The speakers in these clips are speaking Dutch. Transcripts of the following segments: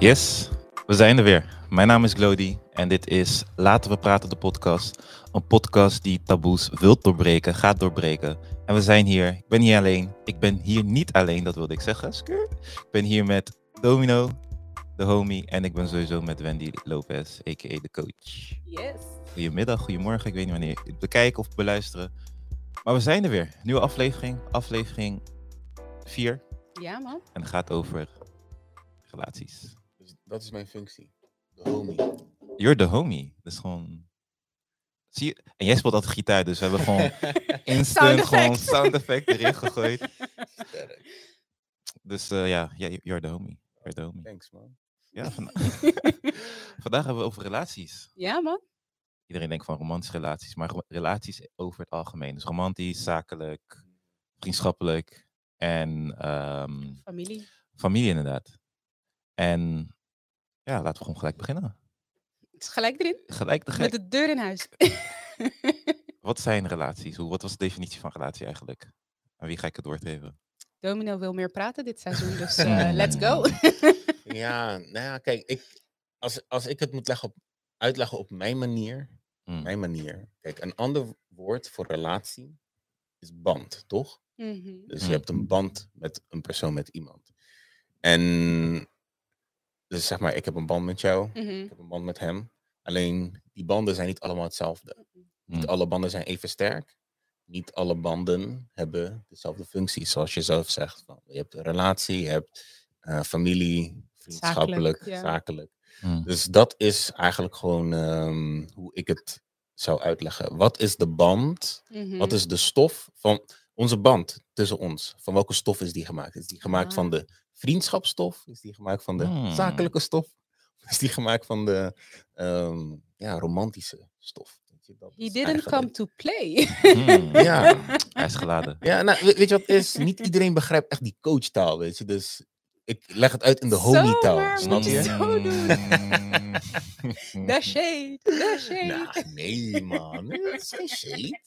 Yes, we zijn er weer. Mijn naam is Glody en dit is Laten we praten de podcast. Een podcast die taboes wil doorbreken, gaat doorbreken. En we zijn hier. Ik ben hier alleen. Ik ben hier niet alleen, dat wilde ik zeggen. Skur. Ik ben hier met Domino, de homie. En ik ben sowieso met Wendy Lopez, a.k.a. de coach. Yes. Goedemiddag, goedemorgen. Ik weet niet wanneer je het bekijken of beluisteren. Maar we zijn er weer. Nieuwe aflevering. Aflevering 4. Ja, man. En het gaat over relaties. Dat is mijn functie. De homie. You're the homie. Dat is gewoon... Zie je? En jij speelt altijd gitaar, dus we hebben gewoon instant Sound gewoon sound effect erin gegooid. Sterk. Dus eh, ja, you're the homie. You're the homie. Thanks, man. Ja, vanda- vandaag hebben we over relaties. Ja, man. Iedereen denkt van romantische relaties, maar relaties over het algemeen. Dus romantisch, zakelijk, vriendschappelijk en ehm, Familie. familie inderdaad. En ja, laten we gewoon gelijk beginnen. Het is gelijk erin. Gelijk de Met de deur in huis. Wat zijn relaties? Hoe, wat was de definitie van relatie eigenlijk? Aan wie ga ik het doorgeven? Domino wil meer praten dit seizoen, dus eh, let's go. Ja, nou ja, kijk, ik, als, als ik het moet leggen op, uitleggen op mijn manier, Hmm. mijn manier. Kijk, een ander woord voor relatie is band, toch? Mhm. Dus Mm. je hebt een band met een persoon, met iemand. En dus zeg maar, ik heb een band met jou, Mhm. ik heb een band met hem. Alleen die banden zijn niet allemaal hetzelfde. Niet Hmm. alle banden zijn even sterk. Niet alle banden hebben dezelfde functies, zoals je zelf zegt. Van, je hebt een relatie, je hebt eh, familie, vriendschappelijk, ja. zakelijk. Hmm. Dus dat is eigenlijk gewoon ehm, hoe ik het zou uitleggen. Wat is de band? Mhm. Wat is de stof van onze band tussen ons? Van welke stof is die gemaakt? Is die gemaakt van Ah. de vriendschapsstof? Is die gemaakt van de Hmm. zakelijke stof? Is die gemaakt van de ehm, ja, romantische stof? Dat He didn't eigenlijk- come to play. Hmm. Ja, Hij is geladen. ja nou, we- weet je wat het is? Niet iedereen begrijpt echt die coachtaal, weet je. Dus ik leg het uit in de homie-taal, snap je zo doen. Mm. The shade, the shade. Nou, nee man, dat is geen shade.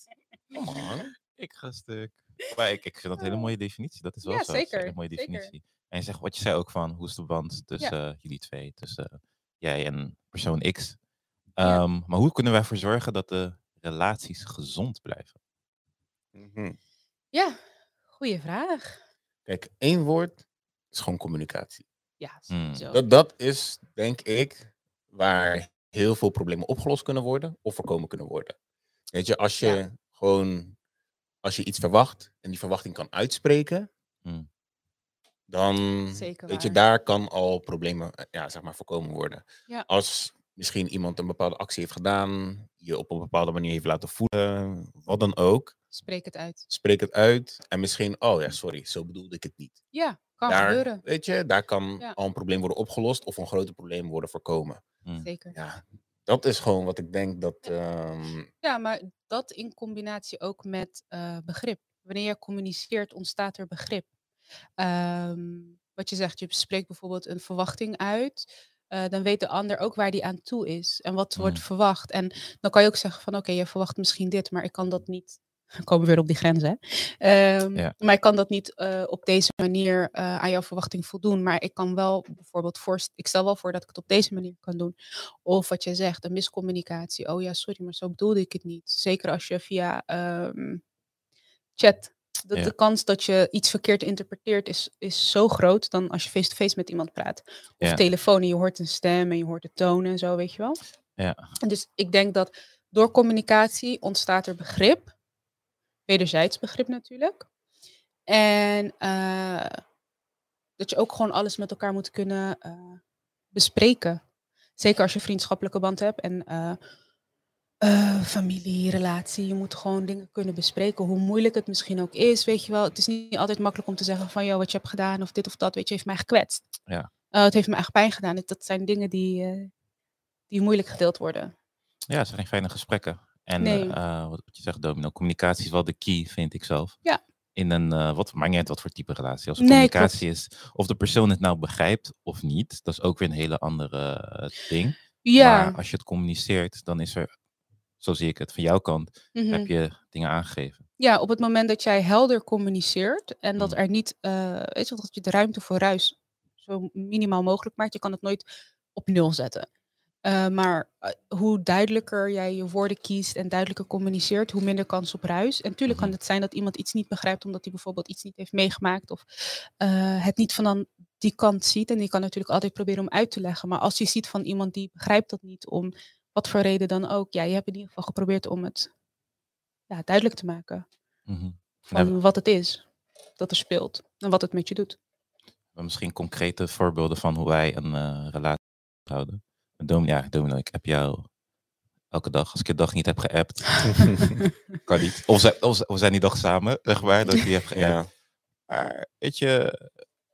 Come on. Ik ga stuk. Maar ik, ik vind dat een hele mooie definitie. Dat is wel Ja, zo. Is een hele zeker, mooie zeker. En je zegt wat je zei ook van, hoe is de band tussen eh, jullie twee? Tussen eh, jij en persoon X. Ja. Ehm, Maar hoe kunnen wij ervoor zorgen dat de relaties gezond blijven? Mhm. Ja, goede vraag. Kijk, één woord is gewoon communicatie. Ja, Hmm. Dat, dat is, denk ik, waar heel veel problemen opgelost kunnen worden of voorkomen kunnen worden. Weet je, als je Ja. gewoon, als je iets verwacht en die verwachting kan uitspreken, Hmm. Dan, Zeker weet je, daar kan al problemen, eh, ja, zeg maar, voorkomen worden. Ja. Als misschien iemand een bepaalde actie heeft gedaan, je op een bepaalde manier heeft laten voelen, wat dan ook, Spreek het uit. spreek het uit en misschien, oh ja, sorry, zo bedoelde ik het niet. Ja, kan daar, gebeuren. weet je, daar kan Ja. al een probleem worden opgelost of een groter probleem worden voorkomen. Hmm. Zeker. Ja, dat is gewoon wat ik denk dat. ehm, Ja, maar dat in combinatie ook met eh, begrip. Wanneer je communiceert, ontstaat er begrip. Ehm, wat je zegt, je spreekt bijvoorbeeld een verwachting uit. eh, dan weet de ander ook waar die aan toe is en wat wordt Mm. verwacht. En dan kan je ook zeggen van oké, je verwacht misschien dit, maar ik kan dat niet. We komen weer op die? Ehm, Ja. Maar ik kan dat niet eh, op deze manier eh, aan jouw verwachting voldoen. Maar ik kan wel bijvoorbeeld voor, ik stel wel voor dat ik het op deze manier kan doen. Of wat je zegt, een miscommunicatie. Oh ja, sorry, maar zo bedoelde ik het niet. Zeker als je via ehm, chat. De, Ja. de kans dat je iets verkeerd interpreteert is, is zo groot dan als je face-to-face met iemand praat. Of Ja. telefoon en je hoort een stem en je hoort de toon en zo, weet je wel. Ja. En dus ik denk dat door communicatie ontstaat er begrip. Wederzijds begrip natuurlijk. En eh, dat je ook gewoon alles met elkaar moet kunnen eh, bespreken. Zeker als je vriendschappelijke band hebt en eh, eh, familie, relatie. Je moet gewoon dingen kunnen bespreken. Hoe moeilijk het misschien ook is, weet je wel. Het is niet altijd makkelijk om te zeggen van... joh, wat je hebt gedaan of dit of dat, weet je, heeft mij gekwetst. Ja. Eh, het heeft me echt pijn gedaan. Dat- zijn dingen die, eh, die moeilijk gedeeld worden. Ja, het zijn geen fijne gesprekken. En Nee. wat je zegt, Domino, communicatie is wel de key, vind ik zelf. Ja. In een, wat, maakt niet uit wat voor type relatie. Als Nee, communicatie is, of de persoon het nou begrijpt of niet, dat is ook weer een hele andere ding. Ja. Maar als je het communiceert, dan is er, zo zie ik het, van jouw kant, mhm. heb je dingen aangegeven. Ja, op het moment dat jij helder communiceert en dat Mm. er niet, eh weet je, wel, dat je de ruimte voor ruis zo minimaal mogelijk maakt. Je kan het nooit op nul zetten. Uh, maar uh, hoe duidelijker jij je woorden kiest en duidelijker communiceert, hoe minder kans op ruis. En natuurlijk kan het zijn dat iemand iets niet begrijpt omdat hij bijvoorbeeld iets niet heeft meegemaakt of uh, het niet van dan die kant ziet. En die kan natuurlijk altijd proberen om uit te leggen. Maar als je ziet van iemand die begrijpt dat niet om wat voor reden dan ook, ja, je hebt in ieder geval geprobeerd om het ja, duidelijk te maken. Mm -hmm. Van wat het is dat er speelt en wat het met je doet. Misschien concrete voorbeelden van hoe wij een relatie houden. Dom, ja, Domino, ik heb jou elke dag. Als ik je dag niet heb geappt, kan niet. Of, zijn, of, we zijn die dag samen, zeg maar, dat ik die heb geappt. Ja. Maar weet je,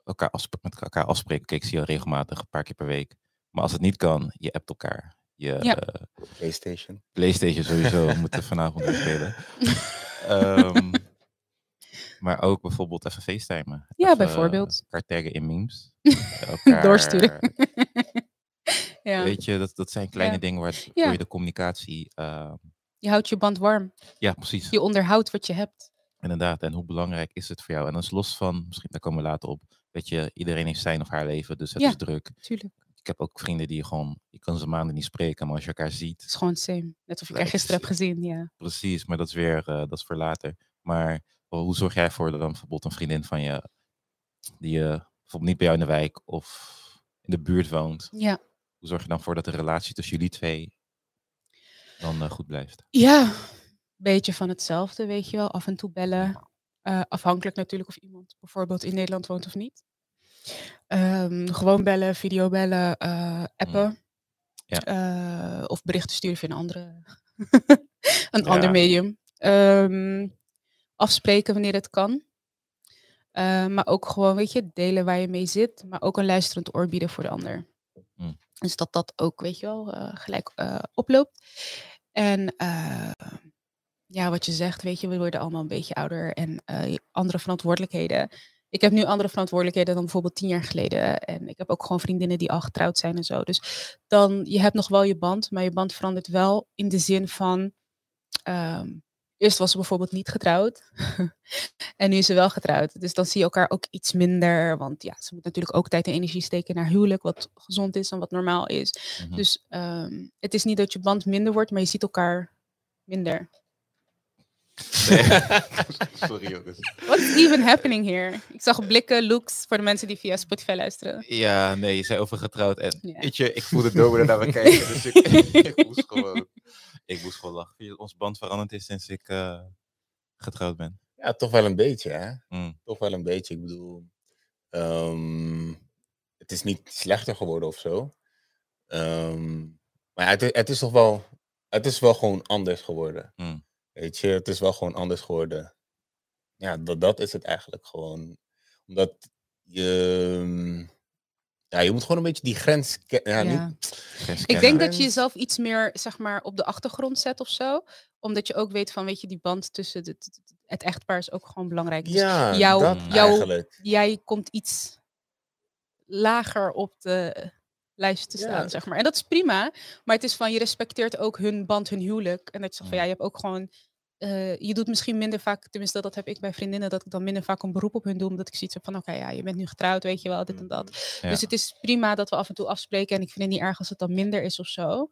elkaar met elkaar afspreken. Kijk, ik zie je regelmatig, een paar keer per week. Maar als het niet kan, je appt elkaar. Je, ja. uh, PlayStation. PlayStation sowieso, moeten vanavond spelen. um, maar ook bijvoorbeeld even facetimen. Ja, even, bijvoorbeeld. elkaar taggen in memes. elkaar, Doorsturen. Ja. Weet je, dat, dat zijn kleine ja. dingen waardoor ja. je de communicatie. Uh... Je houdt je band warm. Ja, precies. Je onderhoudt wat je hebt. Inderdaad, en hoe belangrijk is het voor jou? En dan is los van, misschien daar komen we later op, weet je, iedereen heeft zijn of haar leven, dus het ja, is druk. Tuurlijk. Ik heb ook vrienden die gewoon, je kan ze maanden niet spreken, maar als je elkaar ziet. Het is gewoon same. Net of ik er gisteren heb gezien, ja. Precies, maar dat is weer, uh, dat is voor later. Maar hoe zorg jij ervoor dat dan bijvoorbeeld een vriendin van je, die je uh, bijvoorbeeld niet bij jou in de wijk of in de buurt woont, ja hoe zorg je dan voor dat de relatie tussen jullie twee dan uh, goed blijft? Ja, beetje van hetzelfde, weet je wel. Af en toe bellen. Uh, afhankelijk natuurlijk of iemand bijvoorbeeld in Nederland woont of niet. Um, gewoon bellen, videobellen, uh, appen. Mm. Ja. of berichten sturen via een, andere een ja. ander medium. Um, afspreken wanneer het kan. maar ook gewoon, weet je, delen waar je mee zit. Maar ook een luisterend oor bieden voor de ander. Mm. Dus dat dat ook, weet je wel, gelijk oploopt. En ja, wat je zegt, weet je, we worden allemaal een beetje ouder en andere verantwoordelijkheden. Ik heb nu andere verantwoordelijkheden dan bijvoorbeeld tien jaar geleden. En ik heb ook gewoon vriendinnen die al getrouwd zijn en zo. Dus dan, je hebt nog wel je band, maar je band verandert wel in de zin van, um, Eerst was ze bijvoorbeeld niet getrouwd. en nu is ze wel getrouwd. Dus dan zie je elkaar ook iets minder. Want ja, ze moet natuurlijk ook tijd en energie steken naar huwelijk. Wat gezond is en wat normaal is. Mhm. Dus um, het is niet dat je band minder wordt, maar je ziet elkaar minder. Sorry jongens. What's even happening here? Ik zag blikken, looks voor de mensen die via Spotify luisteren. Ja, nee, je zei over getrouwd. En yeah. weet je, ik voelde domen naar me kijken. Dus ik, ik moest gewoon ik moest gewoon lachen. Ons band veranderd is sinds ik uh, getrouwd ben. Ja, toch wel een beetje, hè? Mm. Toch wel een beetje. Ik bedoel, um, het is niet slechter geworden of zo. Um, maar ja, het, het, is toch wel, het is wel gewoon anders geworden. Mm. Weet je, het is wel gewoon anders geworden. Ja, dat, dat is het eigenlijk gewoon. Omdat je ja, je moet gewoon een beetje die grens, ja, Ja. Niet, Grens Ik denk dat je jezelf iets meer, zeg maar, op de achtergrond zet of zo. Omdat je ook weet van, weet je, die band tussen de- het, echtpaar is ook gewoon belangrijk. Dus ja, jouw- dat eigenlijk. jij komt iets lager op de lijst te Ja. staan, zeg maar. En dat is prima, maar het is van, je respecteert ook hun band, hun huwelijk. En dat je zegt van, ja, je hebt ook gewoon... eh, je doet misschien minder vaak, tenminste dat heb ik bij vriendinnen, dat ik dan minder vaak een beroep op hun doe, omdat ik zoiets heb van, oké, ja, je bent nu getrouwd, weet je wel, dit en dat. Ja. Dus het is prima dat we af en toe afspreken en ik vind het niet erg als het dan minder is of zo.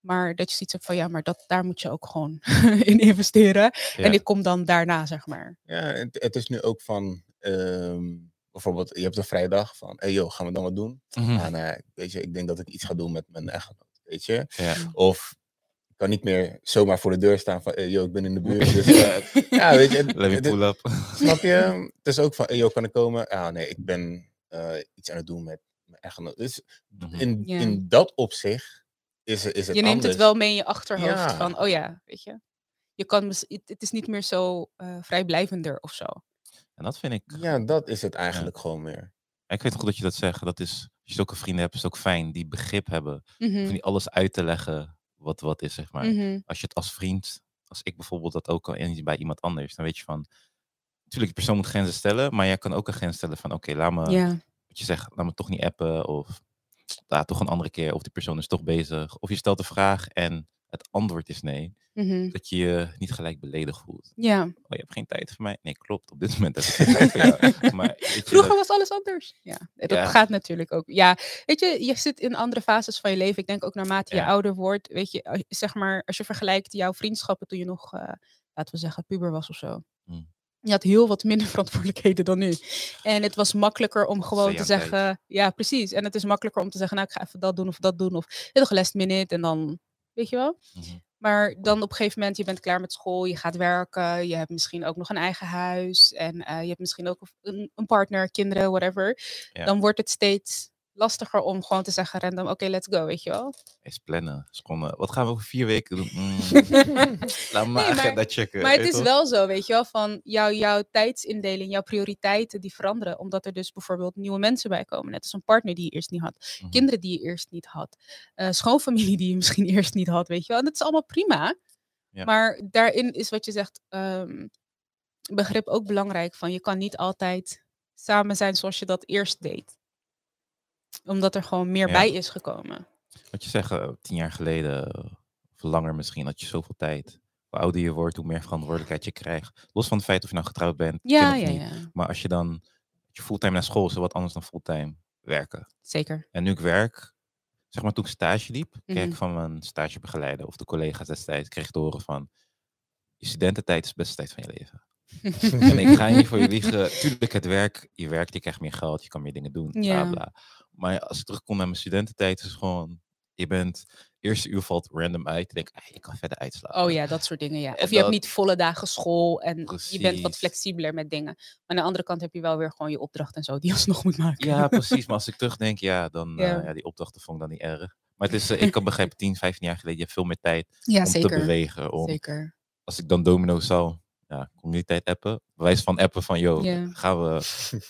Maar dat je zoiets hebt van, ja, maar dat, daar moet je ook gewoon in investeren. Ja. En ik kom dan daarna, zeg maar. Ja, het, het is nu ook van, ehm, bijvoorbeeld, je hebt een vrijdag van, hey joh, gaan we dan wat doen? Mhm. Ah, nee, weet je, ik denk dat ik iets ga doen met mijn echtgenoot, weet je? Ja. Of kan niet meer zomaar voor de deur staan van, hey joh, ik ben in de buurt. Dus, eh, ja, weet je, Let me pull up. snap je? Het is ook van, hey joh, kan ik komen? Ja, nee, ik ben eh, iets aan het doen met mijn echtgenoot. Dus Mhm. in, in dat opzicht is, is het je neemt anders. het wel mee in je achterhoofd Ja. van, oh ja, weet je. Je kan, het, het is niet meer zo eh, vrijblijvender of zo. En dat vind ik. Ja, dat is het eigenlijk gewoon meer. Ik weet goed dat je dat zegt. Dat is, als je zulke vrienden hebt, is het ook fijn. Die begrip hebben. Van die alles uit te leggen wat wat is, zeg maar. mhm. Als je het als vriend, als ik bijvoorbeeld dat ook kan inzien bij iemand anders, dan weet je van. Natuurlijk, die persoon moet grenzen stellen, maar jij kan ook een grens stellen van: oké, laat me, wat je zegt, laat me toch niet appen. Of ja, toch een andere keer. Of die persoon is toch bezig. Of je stelt een vraag en het antwoord is nee, Mhm. dat je je niet gelijk beledigd voelt. Ja, Oh, je hebt geen tijd voor mij? Nee, klopt. Op dit moment heb ik geen tijd voor jou. Maar vroeger dat- was alles anders. Ja, dat Ja. gaat natuurlijk ook. Ja, weet je, je zit in andere fases van je leven. Ik denk ook naarmate je Ja. ouder wordt, weet je, als- zeg maar, als je vergelijkt jouw vriendschappen toen je nog, eh, laten we zeggen, puber was of zo. Hmm. Je had heel wat minder verantwoordelijkheden dan nu. En het was makkelijker om gewoon te zeggen, ja, precies. En het is makkelijker om te zeggen, nou, ik ga even dat doen of dat doen. Of heel last minute en dan, weet je wel. Mhm. Maar dan op een gegeven moment, je bent klaar met school, je gaat werken, je hebt misschien ook nog een eigen huis en eh, je hebt misschien ook een, een partner, kinderen, whatever. Ja. Dan wordt het steeds lastiger om gewoon te zeggen random, oké, let's go, weet je wel. Eens plannen. Is gewoon, wat gaan we over vier weken doen? Mm, laat me maar Nee, maar- agenda checken. Maar het is toch? wel zo, weet je wel, van jouw, jouw tijdsindeling, jouw prioriteiten, die veranderen. Omdat er dus bijvoorbeeld nieuwe mensen bij komen. Net als een partner die je eerst niet had. Mhm. Kinderen die je eerst niet had. eh, schoonfamilie die je misschien eerst niet had, weet je wel. En dat is allemaal prima. Ja. Maar daarin is wat je zegt, ehm, begrip ook belangrijk. Van je kan niet altijd samen zijn zoals je dat eerst deed. Omdat er gewoon meer Ja. bij is gekomen. Wat je zegt, eh, tien jaar geleden, eh, of langer misschien, had je zoveel tijd. Hoe ouder je wordt, hoe meer verantwoordelijkheid je krijgt. Los van het feit of je nou getrouwd bent, Ja, ja, niet. ja. Maar als je dan je fulltime naar school is, wat anders dan fulltime werken. Zeker. En nu ik werk, zeg maar toen ik stage liep, kreeg Mhm. ik van mijn stagebegeleider of de collega's destijds, kreeg ik te horen van, je studententijd is de beste tijd van je leven. en ik ga niet voor je liegen. Tuurlijk, het werk, je werkt, je krijgt meer geld, je kan meer dingen doen, bla Ja. Maar als ik terugkom naar mijn studententijd, is gewoon, je bent, eerste uur valt random uit. Je denkt, ah, je kan verder uitslapen. Oh ja, dat soort dingen, ja. En Of je hebt niet volle dagen school en je bent wat flexibeler met dingen. Maar aan de andere kant heb je wel weer gewoon je opdracht en zo die je alsnog moet maken. Ja, precies. Maar als ik terugdenk, ja, dan, eh, Ja. ja, die opdrachten vond ik dan niet erg. Maar het is, eh, ik kan begrijpen, 10, 15 jaar geleden, je hebt veel meer tijd Ja, om te zeker. bewegen. Om, Zeker. als ik dan domino zou, ja, communiteit appen. Bewijs van appen van, yo, Ja. gaan, we,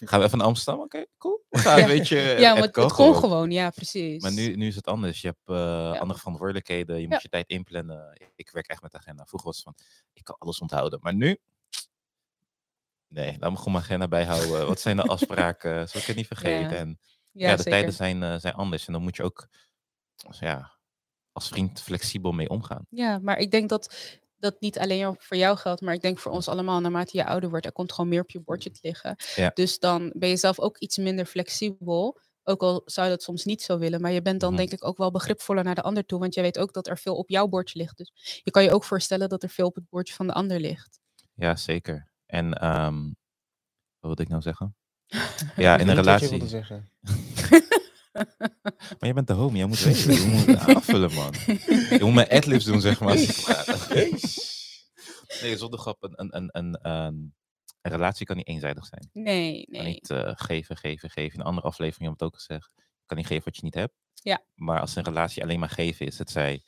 gaan we even naar Amsterdam? Oké, cool. We gaan, Ja. weet je, Ja, het maar het, het gewoon gewoon. ja, precies. Maar nu, nu is het anders. Je hebt eh, andere verantwoordelijkheden. Je moet Ja. je tijd inplannen. Ik werk echt met agenda. Vroeger was het van, ik kan alles onthouden. Maar nu, nee, laat me gewoon mijn agenda bijhouden. Wat zijn de afspraken? Zal ik het niet vergeten? Ja. En ja, ja, de zeker. tijden zijn, eh, zijn anders. En dan moet je ook ja, als vriend flexibel mee omgaan. Ja, maar ik denk dat dat niet alleen voor jou geldt, maar ik denk voor ons allemaal, naarmate je ouder wordt, er komt gewoon meer op je bordje te liggen. Ja. Dus dan ben je zelf ook iets minder flexibel. Ook al zou je dat soms niet zo willen, maar je bent dan Mhm. denk ik ook wel begripvoller naar de ander toe, want je weet ook dat er veel op jouw bordje ligt. Dus je kan je ook voorstellen dat er veel op het bordje van de ander ligt. Ja, zeker. En ehm, wat wilde ik nou zeggen? Ja, in een Niet wat je relatie. Maar je bent de homie, jij moet weten. Je moet aanvullen, man. Je moet mijn adlibs doen, zeg maar. Nee, zonder grap. Een, een, een, een, een, een relatie kan niet eenzijdig zijn. Nee, Je kan nee. niet eh, geven, geven, geven. In een andere aflevering heb ik het ook gezegd. Je kan niet geven wat je niet hebt. Ja. Maar als een relatie alleen maar geven is, het zij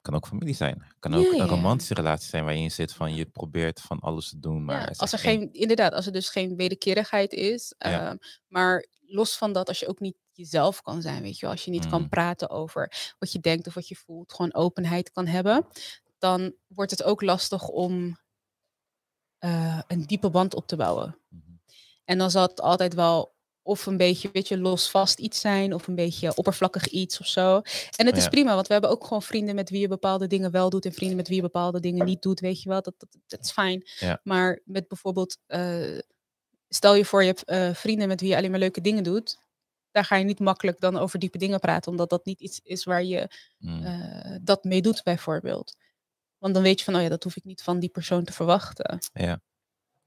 kan ook familie zijn. kan ook Ja, ja. een romantische relatie zijn waarin je zit van je probeert van alles te doen. Maar Ja, als er geen- geen, inderdaad, als er dus geen wederkerigheid is. Ja. ehm, maar los van dat, als je ook niet jezelf kan zijn, weet je wel, als je niet Mm. kan praten over wat je denkt of wat je voelt, gewoon openheid kan hebben, dan wordt het ook lastig om eh, een diepe band op te bouwen. Mhm. En dan zal het altijd wel of een beetje, weet je, losvast iets zijn of een beetje oppervlakkig iets of zo. En het is Ja. prima, want we hebben ook gewoon vrienden met wie je bepaalde dingen wel doet en vrienden met wie je bepaalde dingen niet doet, weet je wel. Dat, dat, dat is fijn. Ja. Maar met bijvoorbeeld, eh, stel je voor je hebt eh, vrienden met wie je alleen maar leuke dingen doet. Daar ga je niet makkelijk dan over diepe dingen praten, omdat dat niet iets is waar je Mm. eh, dat mee doet, bijvoorbeeld. Want dan weet je van, oh ja, dat hoef ik niet van die persoon te verwachten. Ja.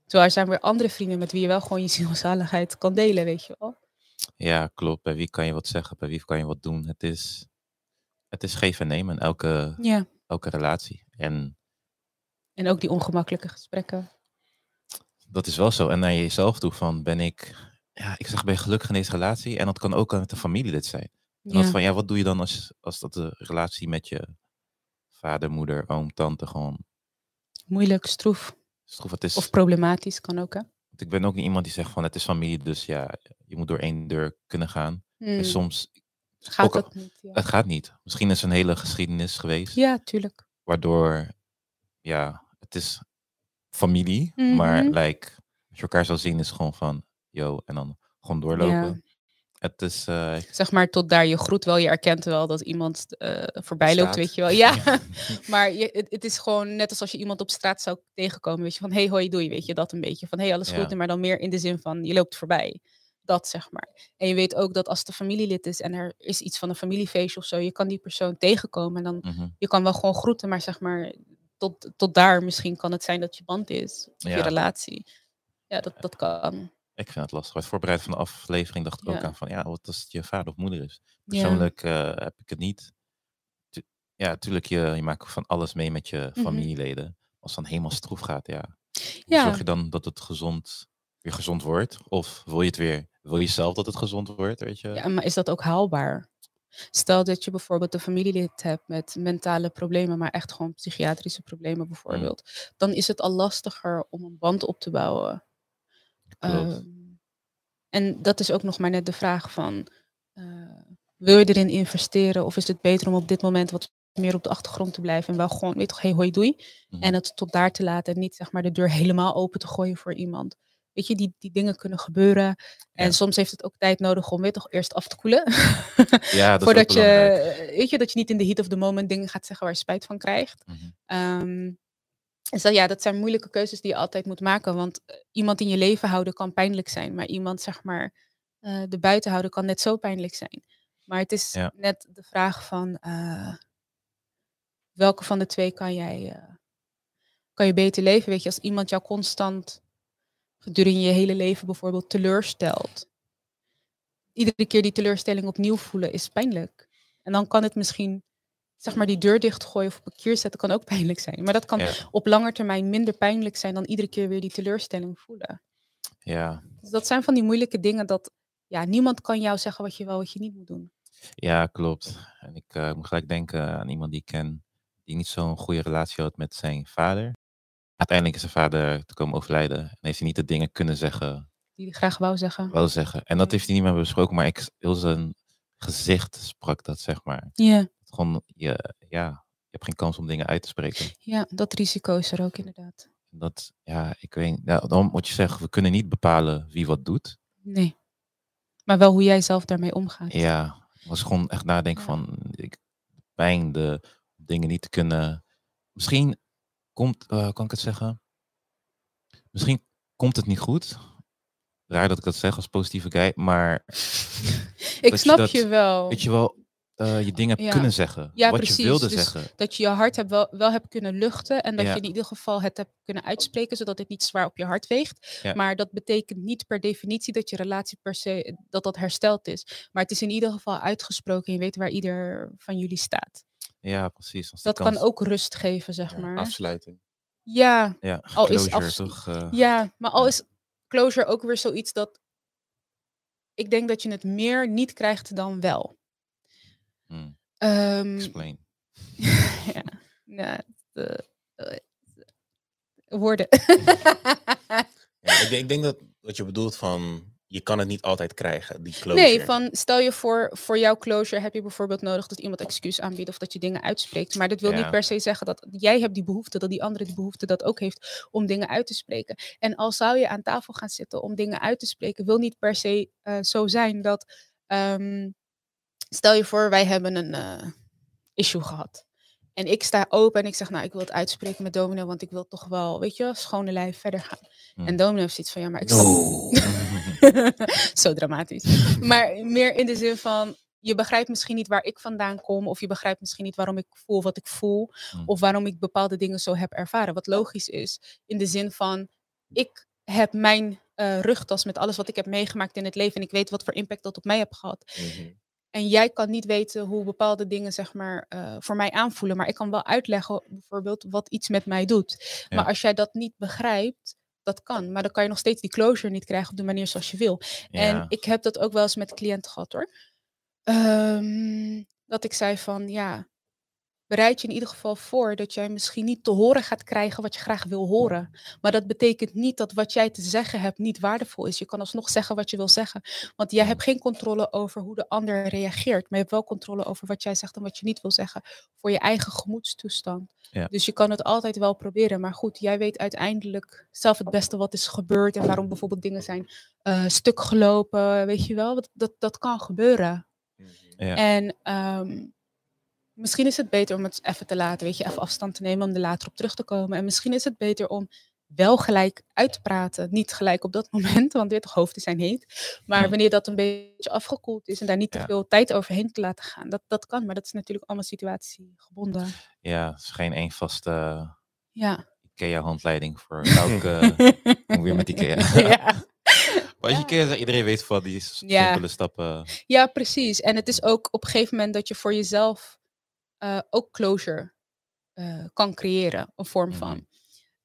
Terwijl er zijn weer andere vrienden met wie je wel gewoon je zielzaligheid kan delen, weet je wel. Ja, klopt. Bij wie kan je wat zeggen, bij wie kan je wat doen. Het is, het is geven en nemen elke, Ja. elke relatie. En En ook die ongemakkelijke gesprekken. dat is wel zo. En naar jezelf toe van, ben ik, ja, ik zeg, ben je gelukkig in deze relatie? En dat kan ook met de familie dit zijn. En dat Ja. van, ja, wat doe je dan als, als dat de relatie met je vader, moeder, oom, tante gewoon Moeilijk, stroef. stroef. Het is, Of problematisch kan ook, hè. want ik ben ook niet iemand die zegt van, het is familie, dus ja, je moet door één deur kunnen gaan. En Hmm, soms, Gaat ook dat niet? Ja. het gaat niet. Misschien is er een hele geschiedenis geweest. ja, tuurlijk. waardoor, ja, het is familie, maar Mhm. like, als je elkaar zou zien is gewoon van, yo, en dan gewoon doorlopen. Het is, eh, Zeg maar tot daar je groet wel, je erkent wel dat iemand eh voorbij loopt, weet je wel. Ja, maar je, het, het is gewoon net als als je iemand op straat zou tegenkomen, weet je, van hey, hoi, doei, weet je, dat een beetje. Van hey, alles Ja. goed, maar dan meer in de zin van je loopt voorbij. Dat zeg maar. En je weet ook dat als het een familielid is en er is iets van een familiefeestje of zo, je kan die persoon tegenkomen en dan mhm. je kan wel gewoon groeten, maar zeg maar tot, tot daar misschien kan het zijn dat je band is, of je relatie. Ja, dat, dat kan. Ik vind het lastig. Bij het voorbereiden van de aflevering dacht ik ook aan van, ja, wat als het je vader of moeder is? Ja. Persoonlijk eh, heb ik het niet. Tu- ja, natuurlijk, je, je maakt van alles mee met je Mhm. familieleden. Als het dan helemaal stroef gaat, ja. Zorg je dan dat het gezond, weer gezond wordt? Of wil je het weer, wil je zelf dat het gezond wordt, weet je? Ja, maar is dat ook haalbaar? Stel dat je bijvoorbeeld een familielid hebt met mentale problemen, maar echt gewoon psychiatrische problemen bijvoorbeeld. Dan is het al lastiger om een band op te bouwen. Ehm, en dat is ook nog maar net de vraag van, eh, wil je erin investeren of is het beter om op dit moment wat meer op de achtergrond te blijven en wel gewoon, weet toch, hey hoi doei. Mhm. En het tot daar te laten en niet zeg maar de deur helemaal open te gooien voor iemand. Weet je, die, die dingen kunnen gebeuren. En Ja. soms heeft het ook tijd nodig om weer toch eerst af te koelen. Ja, dat is Voordat je, weet je, dat je niet in de heat of the moment dingen gaat zeggen waar je spijt van krijgt. Ehm, dus dat, ja, dat zijn moeilijke keuzes die je altijd moet maken. Want eh, iemand in je leven houden kan pijnlijk zijn. Maar iemand, zeg maar, eh de buiten houden kan net zo pijnlijk zijn. Maar het is Ja. net de vraag van eh, welke van de twee kan jij kan je beter leven? Weet je, als iemand jou constant gedurende je hele leven bijvoorbeeld teleurstelt. Iedere keer die teleurstelling opnieuw voelen is pijnlijk. En dan kan het misschien, zeg maar, die deur dichtgooien of op een kier zetten kan ook pijnlijk zijn. Maar dat kan Ja. op lange termijn minder pijnlijk zijn dan iedere keer weer die teleurstelling voelen. Ja. Dus dat zijn van die moeilijke dingen dat ja, niemand kan jou zeggen wat je wel wat je niet moet doen. ja, klopt. En ik eh, moet gelijk denken aan iemand die ik ken, die niet zo'n goede relatie had met zijn vader. Uiteindelijk is zijn vader te komen overlijden en heeft hij niet de dingen kunnen zeggen, Die hij graag wou zeggen. wel zeggen. En dat heeft hij niet meer besproken, maar ik, heel zijn gezicht sprak dat, zeg maar. Ja, Gewoon, je, ja, je hebt geen kans om dingen uit te spreken. ja, dat risico is er ook inderdaad. Dat, ja, ik weet, ja, dan moet je zeggen, we kunnen niet bepalen wie wat doet. Nee. Maar wel hoe jij zelf daarmee omgaat. Ja, ik was gewoon echt nadenken Ja. van ik, pijn, de dingen niet te kunnen. Misschien komt, eh, kan ik het zeggen? Misschien komt het niet goed. Raar dat ik dat zeg als positieve guy, maar Ik je snap dat- je wel. weet je wel, eh, je dingen hebt Ja. kunnen zeggen. Ja, wat precies. je wilde Dus zeggen. Dat je je hart hebt wel, wel hebt kunnen luchten. En dat Ja. je in ieder geval het hebt kunnen uitspreken. Zodat het niet zwaar op je hart weegt. Maar dat betekent niet per definitie dat je relatie per se dat dat hersteld is. Maar het is in ieder geval uitgesproken. En je weet waar ieder van jullie staat. Ja, precies. Dat kan ook rust geven, zeg maar. afsluiting. Ja, Ja, al is toch? eh, ja, maar al is closure ook weer zoiets dat. Ik denk dat je het meer niet krijgt dan wel. Explain. ja, ja de, woorden. Ja, ik, denk, ik denk dat wat je bedoelt van je kan het niet altijd krijgen, die closure. nee, van stel je voor, voor jouw closure heb je bijvoorbeeld nodig dat iemand excuus aanbiedt of dat je dingen uitspreekt. Maar dat wil Ja. niet per se zeggen dat jij hebt die behoefte, dat die andere die behoefte dat ook heeft om dingen uit te spreken. En al zou je aan tafel gaan zitten om dingen uit te spreken, wil niet per se eh, zo zijn dat. ehm, stel je voor, wij hebben een eh, issue gehad. En ik sta open en ik zeg, nou, ik wil het uitspreken met Domino, want ik wil toch wel, weet je, schone lijf verder gaan. Hmm. En Domino heeft zoiets van, ja, maar ik No. Zo dramatisch. Maar meer in de zin van, je begrijpt misschien niet waar ik vandaan kom, of je begrijpt misschien niet waarom ik voel wat ik voel, Hmm. of waarom ik bepaalde dingen zo heb ervaren. Wat logisch is, in de zin van, ik heb mijn eh, rugtas met alles wat ik heb meegemaakt in het leven en ik weet wat voor impact dat op mij heeft gehad. Mhm. En jij kan niet weten hoe bepaalde dingen zeg maar, eh, voor mij aanvoelen. Maar ik kan wel uitleggen bijvoorbeeld wat iets met mij doet. Ja. Maar als jij dat niet begrijpt, dat kan. Maar dan kan je nog steeds die closure niet krijgen op de manier zoals je wil. En ik heb dat ook wel eens met cliënten gehad hoor. Ehm, dat ik zei van ja, bereid je in ieder geval voor dat jij misschien niet te horen gaat krijgen wat je graag wil horen. Maar dat betekent niet dat wat jij te zeggen hebt niet waardevol is. Je kan alsnog zeggen wat je wil zeggen. Want jij hebt geen controle over hoe de ander reageert. Maar je hebt wel controle over wat jij zegt en wat je niet wil zeggen. Voor je eigen gemoedstoestand. Ja. Dus je kan het altijd wel proberen. Maar goed, jij weet uiteindelijk zelf het beste wat is gebeurd. En waarom bijvoorbeeld dingen zijn eh, stuk gelopen. Weet je wel, dat, dat, dat kan gebeuren. Ja. En ehm, misschien is het beter om het even te laten, weet je, even afstand te nemen om er later op terug te komen. En misschien is het beter om wel gelijk uit te praten. Niet gelijk op dat moment, want dit hoofden zijn heet. Maar wanneer dat een beetje afgekoeld is en daar niet te Ja. veel tijd overheen te laten gaan. Dat, dat kan, maar dat is natuurlijk allemaal situatiegebonden. ja, het is geen één vaste Ja. IKEA-handleiding voor elke... Kom weer met IKEA. ja. Maar als je zegt, iedereen weet van die Ja. simpele stappen. Ja, precies. En het is ook op een gegeven moment dat je voor jezelf eh, ook closure eh, kan creëren, een vorm van. Mhm.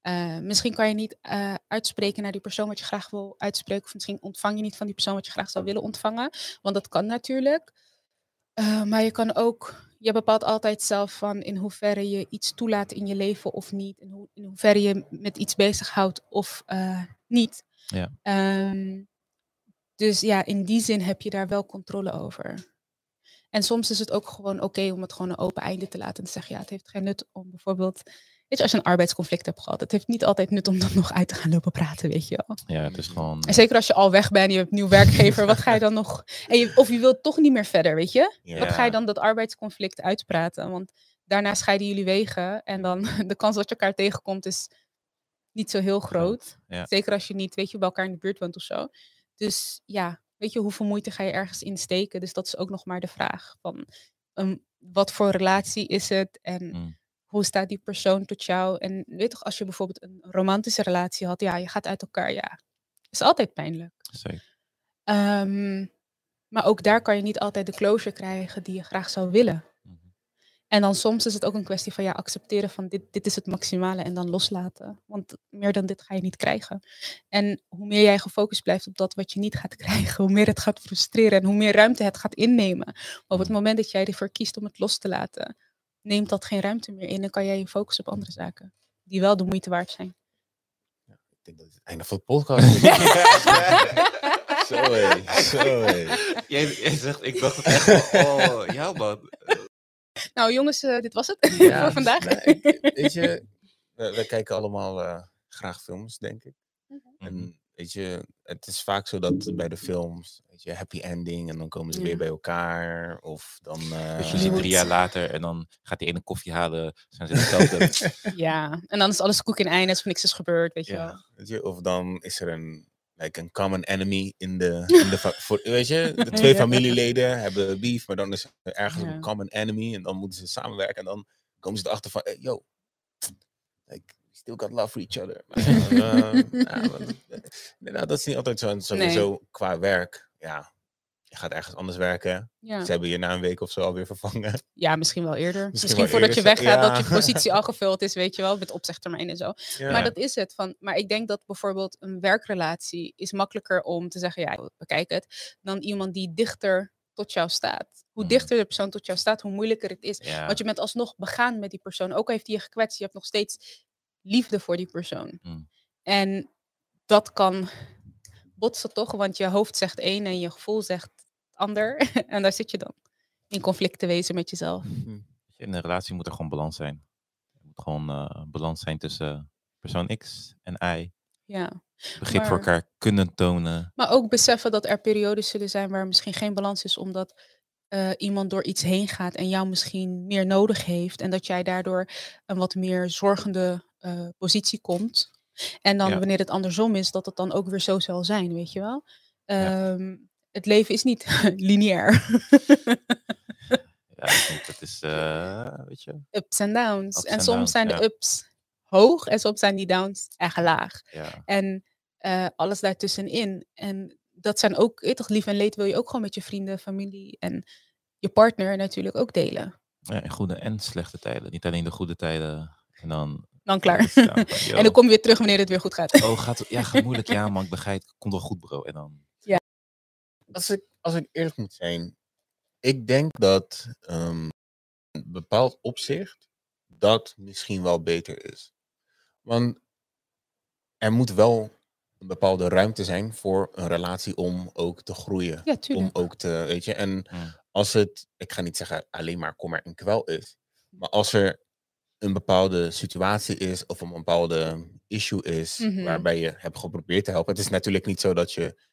Eh, misschien kan je niet uitspreken naar die persoon wat je graag wil uitspreken. Of misschien ontvang je niet van die persoon wat je graag zou willen ontvangen. Want dat kan natuurlijk. Maar je kan ook, je bepaalt altijd zelf van in hoeverre je iets toelaat in je leven of niet. In, in hoeverre je met iets bezighoudt of niet. Ja. Ehm, dus ja, in die zin heb je daar wel controle over. En soms is het ook gewoon oké om het gewoon een open einde te laten. En te zeggen, ja, het heeft geen nut om bijvoorbeeld... Weet je, als je een arbeidsconflict hebt gehad, het heeft niet altijd nut om dan nog uit te gaan lopen praten, weet je wel. Ja, het is gewoon... En zeker als je al weg bent, je hebt een nieuw werkgever, wat ga je dan nog... En je, of je wilt toch niet meer verder, weet je? Wat ga je dan dat arbeidsconflict uitpraten? Want daarna scheiden jullie wegen en dan de kans dat je elkaar tegenkomt is niet zo heel groot. ja. Zeker als je niet, weet je, bij elkaar in de buurt woont of zo. Dus ja, weet je, hoeveel moeite ga je ergens insteken? Dus dat is ook nog maar de vraag van um, wat voor relatie is het en Mm. hoe staat die persoon tot jou? En weet toch, als je bijvoorbeeld een romantische relatie had, ja, je gaat uit elkaar, ja, is altijd pijnlijk. Zeker. Ehm, maar ook daar kan je niet altijd de closure krijgen die je graag zou willen. En dan soms is het ook een kwestie van ja, accepteren van dit, dit is het maximale en dan loslaten. Want meer dan dit ga je niet krijgen. En hoe meer jij gefocust blijft op dat wat je niet gaat krijgen, hoe meer het gaat frustreren en hoe meer ruimte het gaat innemen. Maar op het Mm. moment dat jij ervoor kiest om het los te laten, neemt dat geen ruimte meer in en kan jij je focussen op andere zaken. Die wel de moeite waard zijn. Ik denk dat het het einde van de podcast is. zo hé, zo hé. Jij, jij zegt, ik dacht het echt oh, ja man. Nou jongens, eh, dit was het Ja, voor vandaag. nou, ik- weet je, we, we kijken allemaal eh, graag films, denk ik. Mhm. En weet je, het is vaak zo dat bij de films, weet je, happy ending en dan komen ze Ja. weer bij elkaar. Of dan. eh, Dus je ziet drie jaar later en dan gaat die ene koffie halen. Zijn ze hetzelfde. Ja, en dan is alles koek in einde, alsof niks is gebeurd, weet je wel. ja, weet je, of dan is er een, like een common enemy in de. In de voor, weet je, de twee familieleden hebben beef, maar dan is er ergens Ja. een common enemy en dan moeten ze samenwerken en dan komen ze erachter van, hey, yo, like, still got love for each other. Maar, eh, maar, eh, nou, dat is niet altijd zo. Sowieso qua werk, ja, je gaat ergens anders werken. Ja. Ze hebben je na een week of zo alweer vervangen. ja, misschien wel eerder. Misschien, wel voordat je weggaat, ja. dat je positie al gevuld is, weet je wel, met opzegtermijn en zo. Ja. Maar dat is het. Van, maar ik denk dat bijvoorbeeld een werkrelatie is makkelijker om te zeggen, ja, bekijk het, dan iemand die dichter tot jou staat. Hoe Mhm. dichter de persoon tot jou staat, hoe moeilijker het is. Want je bent alsnog begaan met die persoon. Ook al heeft hij je gekwetst, je hebt nog steeds liefde voor die persoon. Mm. En dat kan botsen toch, want je hoofd zegt één en je gevoel zegt ander. en daar zit je dan in conflict te wezen met jezelf. In een relatie moet er gewoon balans zijn. Er moet gewoon eh, balans zijn tussen persoon X en Y. Ja. Begrip voor elkaar kunnen tonen. Maar ook beseffen dat er periodes zullen zijn waar misschien geen balans is, omdat eh, iemand door iets heen gaat en jou misschien meer nodig heeft. En dat jij daardoor een wat meer zorgende eh, positie komt. En dan Ja. wanneer het andersom is, dat het dan ook weer zo zal zijn, weet je wel. Ja. Het leven is niet lineair. Ja, dat is eh, weet je. ups en downs. Ups en en soms downs, zijn ja. de ups hoog en soms zijn die downs echt laag. Ja. En eh, alles daartussenin. En dat zijn ook, je toch, lief en leed wil je ook gewoon met je vrienden, familie en je partner natuurlijk ook delen. ja, in goede en slechte tijden. Niet alleen de goede tijden. En dan. Dan klaar. en dan kom je weer terug wanneer het weer goed gaat. Oh, gaat, ja, gaat moeilijk. Ja, man, ik begrijp. Komt wel goed, bro. En dan. Als ik, als ik eerlijk moet zijn, ik denk dat ehm, een bepaald opzicht dat misschien wel beter is. Want er moet wel een bepaalde ruimte zijn voor een relatie om ook te groeien. Ja, Om tuurlijk. ook te, weet je, en Mm. als het, ik ga niet zeggen alleen maar kommer en kwel is, maar als er een bepaalde situatie is of een bepaalde issue is Mhm. waarbij je hebt geprobeerd te helpen. Het is natuurlijk niet zo dat je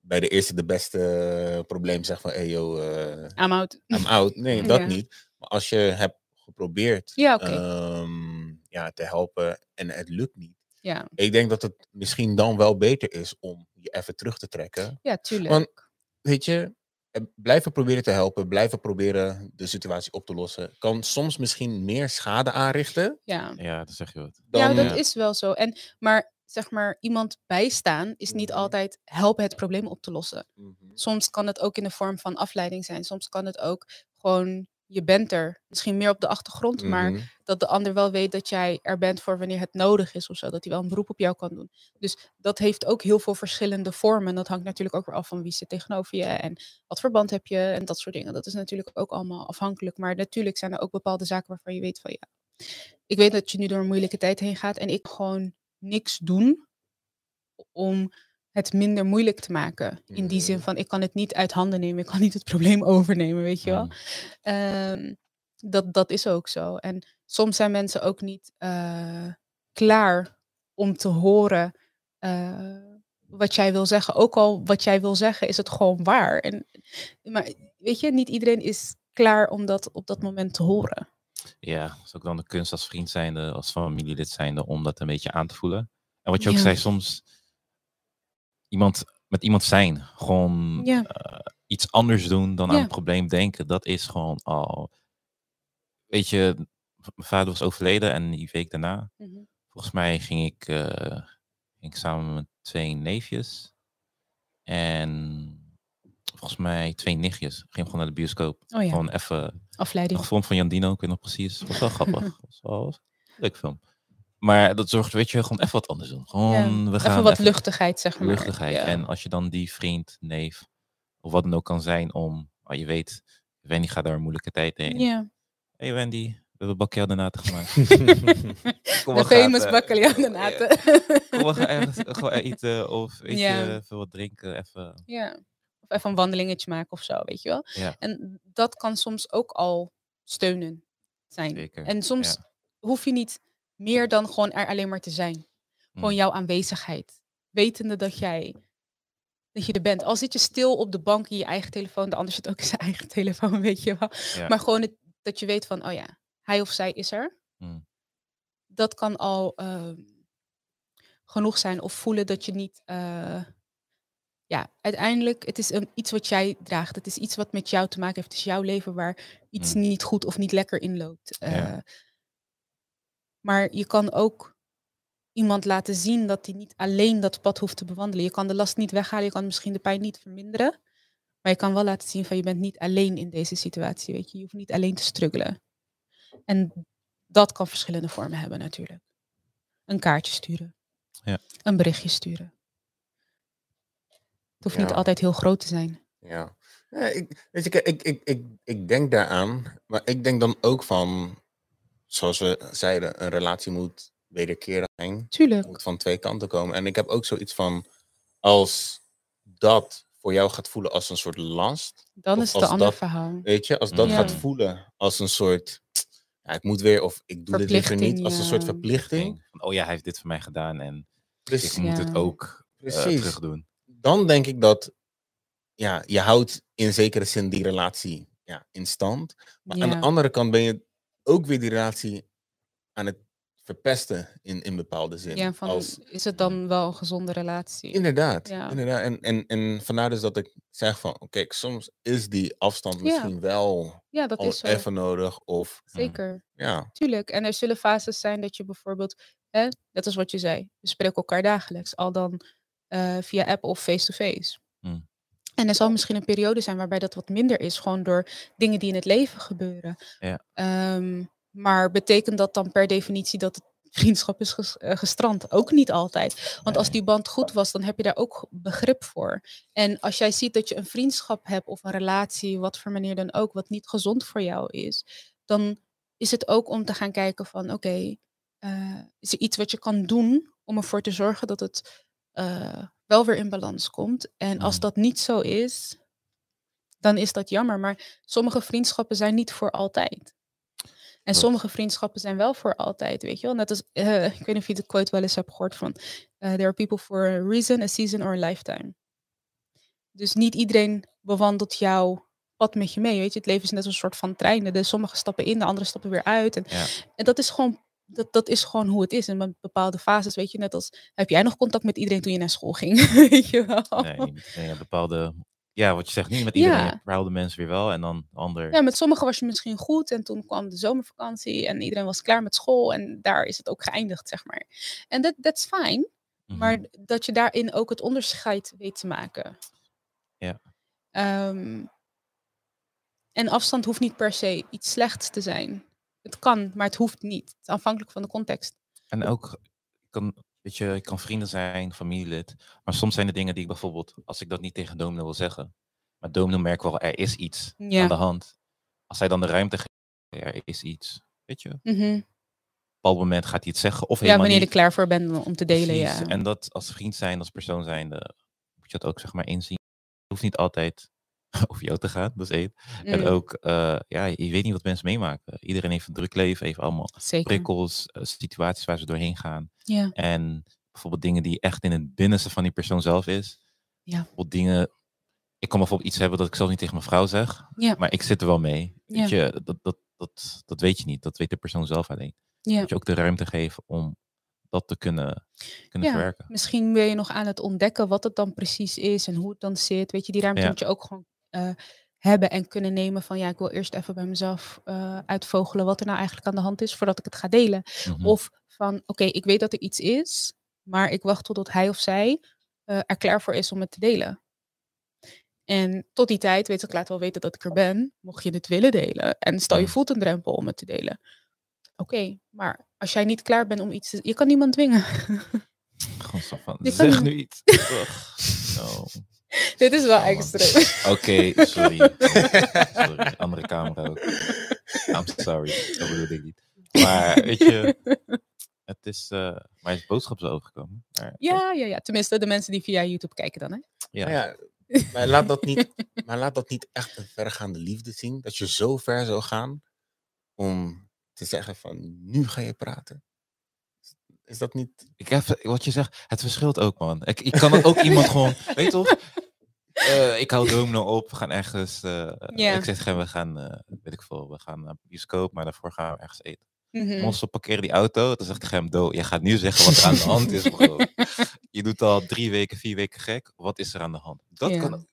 bij de eerste de beste probleem zegt van, hey yo, eh, I'm out. I'm out. Nee, dat Ja. niet. Maar als je hebt geprobeerd Ja, oké. ehm, ja, te helpen en het lukt niet. Ja, Ik denk dat het misschien dan wel beter is om je even terug te trekken. ja, tuurlijk. Want- Weet je, eh, blijven proberen te helpen, blijven proberen de situatie op te lossen, kan soms misschien meer schade aanrichten ja. Ja, dat zeg je wat. dan... ja, dat Ja. is wel zo. En, maar zeg maar, iemand bijstaan is niet Mhm. altijd helpen het probleem op te lossen. Mhm. Soms kan het ook in de vorm van afleiding zijn. Soms kan het ook gewoon, je bent er. Misschien meer op de achtergrond, maar Mhm. dat de ander wel weet dat jij er bent voor wanneer het nodig is of zo. Dat hij wel een beroep op jou kan doen. Dus dat heeft ook heel veel verschillende vormen. En dat hangt natuurlijk ook weer af van wie zit tegenover je en wat voor band heb je en dat soort dingen. Dat is natuurlijk ook allemaal afhankelijk. Maar natuurlijk zijn er ook bepaalde zaken waarvan je weet van ja. Ik weet dat je nu door een moeilijke tijd heen gaat en ik gewoon niks doen om het minder moeilijk te maken. In die zin Mhm. van ik kan het niet uit handen nemen, ik kan niet het probleem overnemen, weet je wel. Mm. Ehm, dat, dat is ook zo. En soms zijn mensen ook niet eh, klaar om te horen eh, wat jij wil zeggen. Ook al wat jij wil zeggen, is het gewoon waar. En, maar weet je, niet iedereen is klaar om dat op dat moment te horen. Ja, dat is ook dan de kunst als vriend zijnde, als familielid zijnde, om dat een beetje aan te voelen. En wat je ook Ja. zei, soms iemand met iemand zijn, gewoon Ja. eh, iets anders doen dan aan het probleem denken, dat is gewoon al. Weet je, mijn vader was overleden en die week daarna, volgens mij ging ik, eh, ging ik samen met twee neefjes en volgens mij twee nichtjes. Ging gewoon naar de bioscoop. Oh ja, Gewoon even afleiding. een film van Jan Dino, ik weet nog precies. Was wel grappig. Was wel was een leuk film. Maar dat zorgt, weet je, gewoon even wat anders doen. Gewoon, we gaan Even wat luchtigheid, zeg maar. luchtigheid. Ja. En als je dan die vriend, neef, of wat dan ook kan zijn om, oh, je weet, Wendy gaat daar een moeilijke tijd heen. Ja. hey Wendy, we hebben bakkeldenaten gemaakt. Kom, De we gaan, famous eh, baccalaureaten. Kom, we gaan ergens gewoon eten of weet Ja. je, even wat drinken. Even. Ja. Of even een wandelingetje maken of zo, weet je wel. Ja. En dat kan soms ook al steunen zijn. Zeker, En soms ja. hoef je niet meer dan gewoon er alleen maar te zijn. Gewoon Mm. jouw aanwezigheid. Wetende dat jij dat je er bent. Al zit je stil op de bank in je eigen telefoon, de ander zit ook in zijn eigen telefoon, weet je wel. Ja. Maar gewoon het, dat je weet van, oh ja, hij of zij is er. Mm. Dat kan al ehm, genoeg zijn. Of voelen dat je niet. eh, ja, uiteindelijk, het is een, iets wat jij draagt. Het is iets wat met jou te maken heeft. Het is jouw leven waar iets Mm. niet goed of niet lekker in loopt. Ja. Eh, maar je kan ook iemand laten zien dat hij niet alleen dat pad hoeft te bewandelen. Je kan de last niet weghalen, je kan misschien de pijn niet verminderen. Maar je kan wel laten zien van je bent niet alleen in deze situatie. Weet je. je hoeft niet alleen te struggelen. En dat kan verschillende vormen hebben natuurlijk. Een kaartje sturen. Ja. Een berichtje sturen. Het hoeft niet altijd heel groot te zijn. Ja. ja ik, weet je, ik, ik, ik, ik denk daaraan, maar ik denk dan ook van, zoals we zeiden, een relatie moet wederkerig zijn. Tuurlijk. moet van twee kanten komen. En ik heb ook zoiets van, als dat voor jou gaat voelen als een soort last, Dan is het een als ander dat- verhaal. weet je, als dat Ja. gaat voelen als een soort, ja, ik moet weer, of ik doe dit liever niet, als een soort verplichting. Oh ja, hij heeft dit voor mij gedaan en ik moet het ook eh, Precies. terug doen. Dan denk ik dat, ja, je houdt in zekere zin die relatie ja, in stand. Maar aan de andere kant ben je ook weer die relatie aan het verpesten in, in bepaalde zin. Ja, van, Als, is het dan wel een gezonde relatie? Inderdaad, Ja. inderdaad. En, en, en vandaar dus dat ik zeg van, oké, soms is die afstand Ja. misschien wel Ja, dat is even nodig. Of Zeker. ja, Tuurlijk. En er zullen fases zijn dat je bijvoorbeeld, hè, net als wat je zei, we spreken elkaar dagelijks, al dan eh, via app of face-to-face. Hmm. En er zal misschien een periode zijn waarbij dat wat minder is, gewoon door dingen die in het leven gebeuren. Ja. Ehm, maar betekent dat dan per definitie dat het vriendschap is ges- eh, gestrand? Ook niet altijd. Want als die band goed was, dan heb je daar ook begrip voor. En als jij ziet dat je een vriendschap hebt of een relatie, wat voor manier dan ook, wat niet gezond voor jou is, dan is het ook om te gaan kijken van oké, eh, is er iets wat je kan doen om ervoor te zorgen dat het eh, wel weer in balans komt. En als Mhm. dat niet zo is, dan is dat jammer. Maar sommige vriendschappen zijn niet voor altijd. En sommige vriendschappen zijn wel voor altijd, weet je wel. Net als, eh, ik weet niet of je de quote wel eens hebt gehoord van... eh, there are people for a reason, a season or a lifetime. Dus niet iedereen bewandelt jouw pad met je mee, weet je. Het leven is net een soort van treinen. De sommige stappen in, de andere stappen weer uit. En, Ja. en dat is gewoon... Dat, dat is gewoon hoe het is. In be- bepaalde fases, weet je, net als heb jij nog contact met iedereen toen je naar school ging? weet je wel? Nee. Ja, bepaalde, ja, wat je zegt, niet met iedereen. Ja. Mensen weer wel en dan ander. Ja, met sommigen was je misschien goed en toen kwam de zomervakantie en iedereen was klaar met school en daar is het ook geëindigd, zeg maar. En dat that's fine, Mhm. maar dat je daarin ook het onderscheid weet te maken. Ja. Ehm, en afstand hoeft niet per se iets slechts te zijn. Het kan, maar het hoeft niet. Het is afhankelijk van de context. En ook, ik kan, weet je, ik kan vrienden zijn, familielid. Maar soms zijn er dingen die ik bijvoorbeeld, als ik dat niet tegen Domino wil zeggen. Maar Domino merkt wel, er is iets Ja. aan de hand. Als hij dan de ruimte geeft, er is iets. Weet je, op een Mhm. bepaald moment gaat hij het zeggen of Ja, helemaal wanneer je er klaar voor bent om te delen, ja. En dat als vriend zijn, als persoon zijnde, moet je dat ook zeg maar inzien. Het hoeft niet altijd over jou te gaan, dat is één. En Mm, ook, eh, ja, je weet niet wat mensen meemaken. Iedereen heeft een druk leven, heeft allemaal Zeker. prikkels, eh, situaties waar ze doorheen gaan. Ja. En bijvoorbeeld dingen die echt in het binnenste van die persoon zelf is. Ja. Bijvoorbeeld dingen, ik kan bijvoorbeeld iets hebben dat ik zelf niet tegen mijn vrouw zeg, Ja. maar ik zit er wel mee. Ja. Weet je, dat, dat, dat, dat weet je niet, dat weet de persoon zelf alleen. Ja. Moet je ook de ruimte geven om dat te kunnen, kunnen Ja. verwerken. Misschien ben je nog aan het ontdekken wat het dan precies is en hoe het dan zit. Weet je, die ruimte Ja. moet je ook gewoon eh, hebben en kunnen nemen van ja, ik wil eerst even bij mezelf eh, uitvogelen wat er nou eigenlijk aan de hand is voordat ik het ga delen. Mhm. Of van oké, ik weet dat er iets is, maar ik wacht totdat hij of zij eh, er klaar voor is om het te delen. En tot die tijd weet ik laat wel weten dat ik er ben, mocht je het willen delen. En stel je Mhm. voelt een drempel om het te delen. Oké, maar als jij niet klaar bent om iets te... Je kan niemand dwingen. Zo van, kan zeg nu iets. Ugh. No. Dit is wel Oh, extreem. Oké, sorry. sorry. Andere camera ook. I'm sorry. Dat bedoelde ik niet. Maar weet je, het is, eh maar is boodschap zo overgekomen. Maar, Ja, ja, ja. Tenminste, de mensen die via YouTube kijken dan, hè? ja. Maar ja, maar laat dat niet, maar laat dat niet echt een verregaande liefde zien. Dat je zo ver zou gaan om te zeggen van nu ga je praten. Is dat niet... Ik heb, wat je zegt, het verschilt ook, man. Ik, ik kan ook iemand gewoon, weet je toch? Eh, ik hou domino op, we gaan ergens. eh. Ik zeg we gaan, eh, weet ik veel, we gaan naar bioscoop, maar daarvoor gaan we ergens eten. Mhm. Monster parkeren die auto. Dan zeg ik tegen hem, Do, jij gaat nu zeggen wat er aan de hand is, bro. Je doet al drie weken, vier weken gek. Wat is er aan de hand? Dat Ja. kan.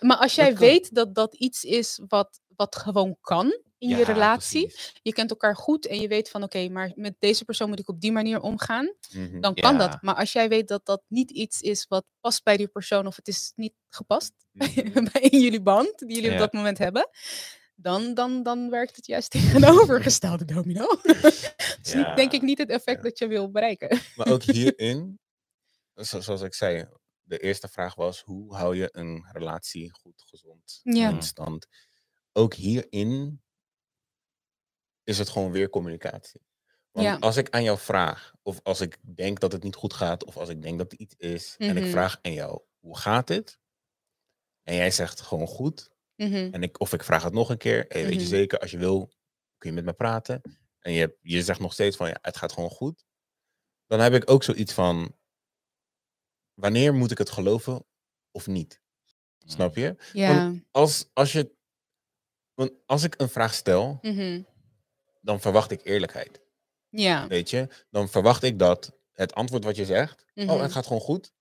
Maar als jij weet dat dat iets is wat, wat gewoon kan in je relatie. precies. Je kent elkaar goed en je weet van oké, maar met deze persoon moet ik op die manier omgaan. Mhm. Dan kan Ja. dat. Maar als jij weet dat dat niet iets is wat past bij die persoon of het is niet gepast in jullie band die jullie Ja. op dat moment hebben. Dan, dan, dan werkt het juist tegenovergestelde domino. dus Ja. denk ik niet het effect dat je wil bereiken. Maar ook hierin, zo- zoals ik zei, de eerste vraag was: hoe hou je een relatie goed, gezond in stand? Ook hierin is het gewoon weer communicatie. Want Ja. als ik aan jou vraag, of als ik denk dat het niet goed gaat, of als ik denk dat er iets is, en ik Mhm. vraag aan jou: hoe gaat het? En jij zegt gewoon goed. Mhm. En ik, of ik vraag het nog een keer. Weet je Mhm. zeker, als je wil, kun je met me praten. En je, je zegt nog steeds van ja, het gaat gewoon goed. Dan heb ik ook zoiets van. Wanneer moet ik het geloven of niet? Snap je? Ja. Als, als je. Want als ik een vraag stel. Dan verwacht ik eerlijkheid. Ja. Weet je? Dan verwacht ik dat het antwoord wat je zegt. Oh, Mhm. het gaat gewoon goed.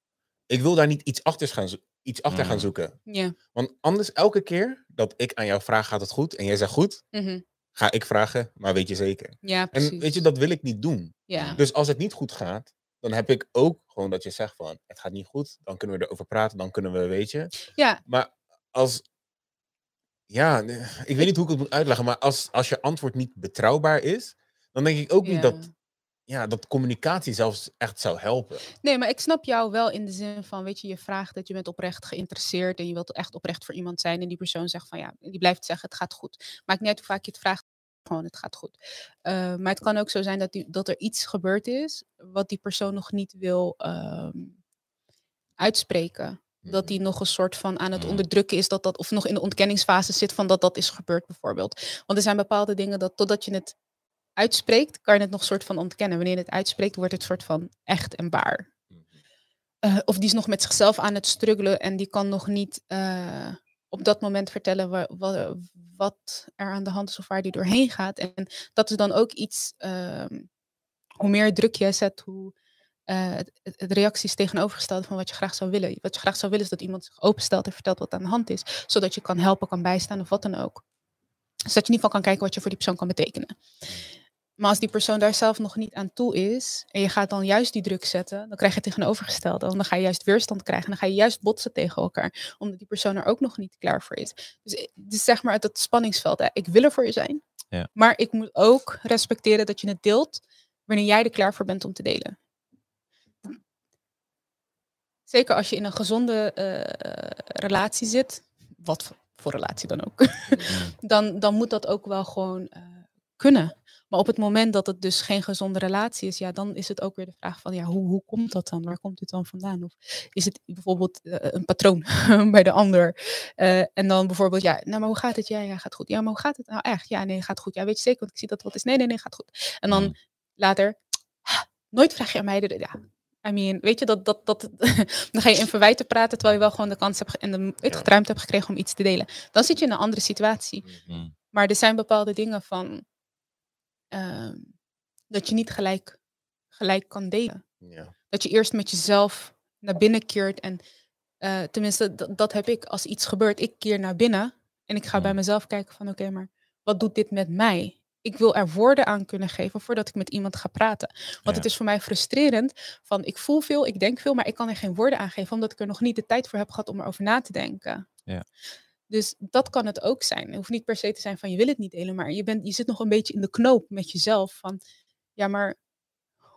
Ik wil daar niet iets achter gaan, zo- iets achter gaan Mhm. zoeken. Ja. Want anders, elke keer dat ik aan jou vraag: gaat het goed? En jij zegt goed, Mhm. ga ik vragen, maar weet je zeker? Ja, precies. En weet je, dat wil ik niet doen. Ja. Dus als het niet goed gaat, dan heb ik ook gewoon dat je zegt van, het gaat niet goed, dan kunnen we erover praten, dan kunnen we, weet je. Ja. Maar als, ja, ik weet niet hoe ik het moet uitleggen, maar als, als je antwoord niet betrouwbaar is, dan denk ik ook niet dat, ja, dat communicatie zelfs echt zou helpen. Nee, maar ik snap jou wel in de zin van, weet je, je vraagt dat je bent oprecht geïnteresseerd en je wilt echt oprecht voor iemand zijn en die persoon zegt van ja, die blijft zeggen het gaat goed. Maakt niet uit hoe vaak je het vraagt, gewoon, het gaat goed. Uh, maar het kan ook zo zijn dat, die, dat er iets gebeurd is wat die persoon nog niet wil um, uitspreken. Dat die nog een soort van aan het onderdrukken is, dat dat, of nog in de ontkenningsfase zit van dat dat is gebeurd bijvoorbeeld. Want er zijn bepaalde dingen dat totdat je het uitspreekt, kan je het nog soort van ontkennen. Wanneer je het uitspreekt, wordt het soort van echt en waar. Uh, of die is nog met zichzelf aan het struggelen en die kan nog niet uh, op dat moment vertellen wat, wat, er aan de hand is of waar die doorheen gaat. En dat is dan ook iets, uh, hoe meer druk je zet, hoe uh, het, het, reacties tegenovergestelde van wat je graag zou willen. Wat je graag zou willen is dat iemand zich openstelt en vertelt wat aan de hand is, zodat je kan helpen, kan bijstaan of wat dan ook. Zodat je in ieder geval kan kijken wat je voor die persoon kan betekenen. Maar als die persoon daar zelf nog niet aan toe is en je gaat dan juist die druk zetten, dan krijg je het tegenovergestelde. Want dan ga je juist weerstand krijgen en dan ga je juist botsen tegen elkaar, omdat die persoon er ook nog niet klaar voor is. Dus, eh, dus zeg maar het spanningsveld. Hè. Ik wil er voor je zijn, ja. maar ik moet ook respecteren dat je het deelt wanneer jij er klaar voor bent om te delen. Zeker als je in een gezonde uh, relatie zit, wat voor relatie dan ook, dan, dan moet dat ook wel gewoon uh, kunnen. Maar op het moment dat het dus geen gezonde relatie is, ja, dan is het ook weer de vraag van, ja, hoe, hoe komt dat dan? Waar komt dit dan vandaan? Of is het bijvoorbeeld uh, een patroon bij de ander? Uh, en dan bijvoorbeeld, ja, nou, maar hoe gaat het? Ja, ja, gaat goed. Ja, maar hoe gaat het nou echt? Ja, nee, gaat goed. Ja, weet je zeker, want ik zie dat wat is. Nee, nee, nee, gaat goed. En dan mm. later, nooit vraag je aan mij, de, ja, I mean, weet je, dat, dat, dat, dan ga je in verwijten praten terwijl je wel gewoon de kans hebt en de ja. ruimte hebt gekregen om iets te delen. Dan zit je in een andere situatie. Mm-hmm. Maar er zijn bepaalde dingen van uh, dat je niet gelijk, gelijk kan delen. Ja. Dat je eerst met jezelf naar binnen keert en uh, tenminste, dat, dat heb ik als iets gebeurt. Ik keer naar binnen en ik ga mm. bij mezelf kijken van oké, okay, maar wat doet dit met mij? Ik wil er woorden aan kunnen geven voordat ik met iemand ga praten. Want ja. het is voor mij frustrerend van ik voel veel, ik denk veel, maar ik kan er geen woorden aan geven omdat ik er nog niet de tijd voor heb gehad om erover na te denken. Ja. Dus dat kan het ook zijn. Het hoeft niet per se te zijn van je wil het niet delen, maar je, bent, je zit nog een beetje in de knoop met jezelf van ja, maar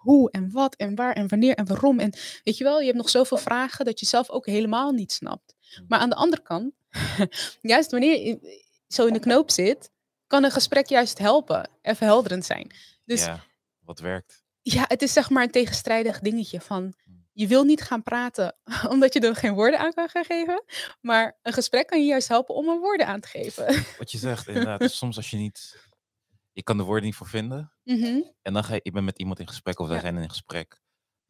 hoe en wat en waar en wanneer en waarom. En weet je wel, je hebt nog zoveel vragen dat je zelf ook helemaal niet snapt. Mm. Maar aan de andere kant, juist wanneer je zo in de knoop zit, kan een gesprek juist helpen en verhelderend zijn. Dus, ja, wat werkt. Ja, het is zeg maar een tegenstrijdig dingetje van hmm. je wil niet gaan praten omdat je er geen woorden aan kan gaan geven. Maar een gesprek kan je juist helpen om er woorden aan te geven. Wat je zegt, inderdaad. soms als je niet... Je kan de woorden niet voor vinden. Mhm. En dan ga je, ik ben met iemand in gesprek of wij zijn in gesprek.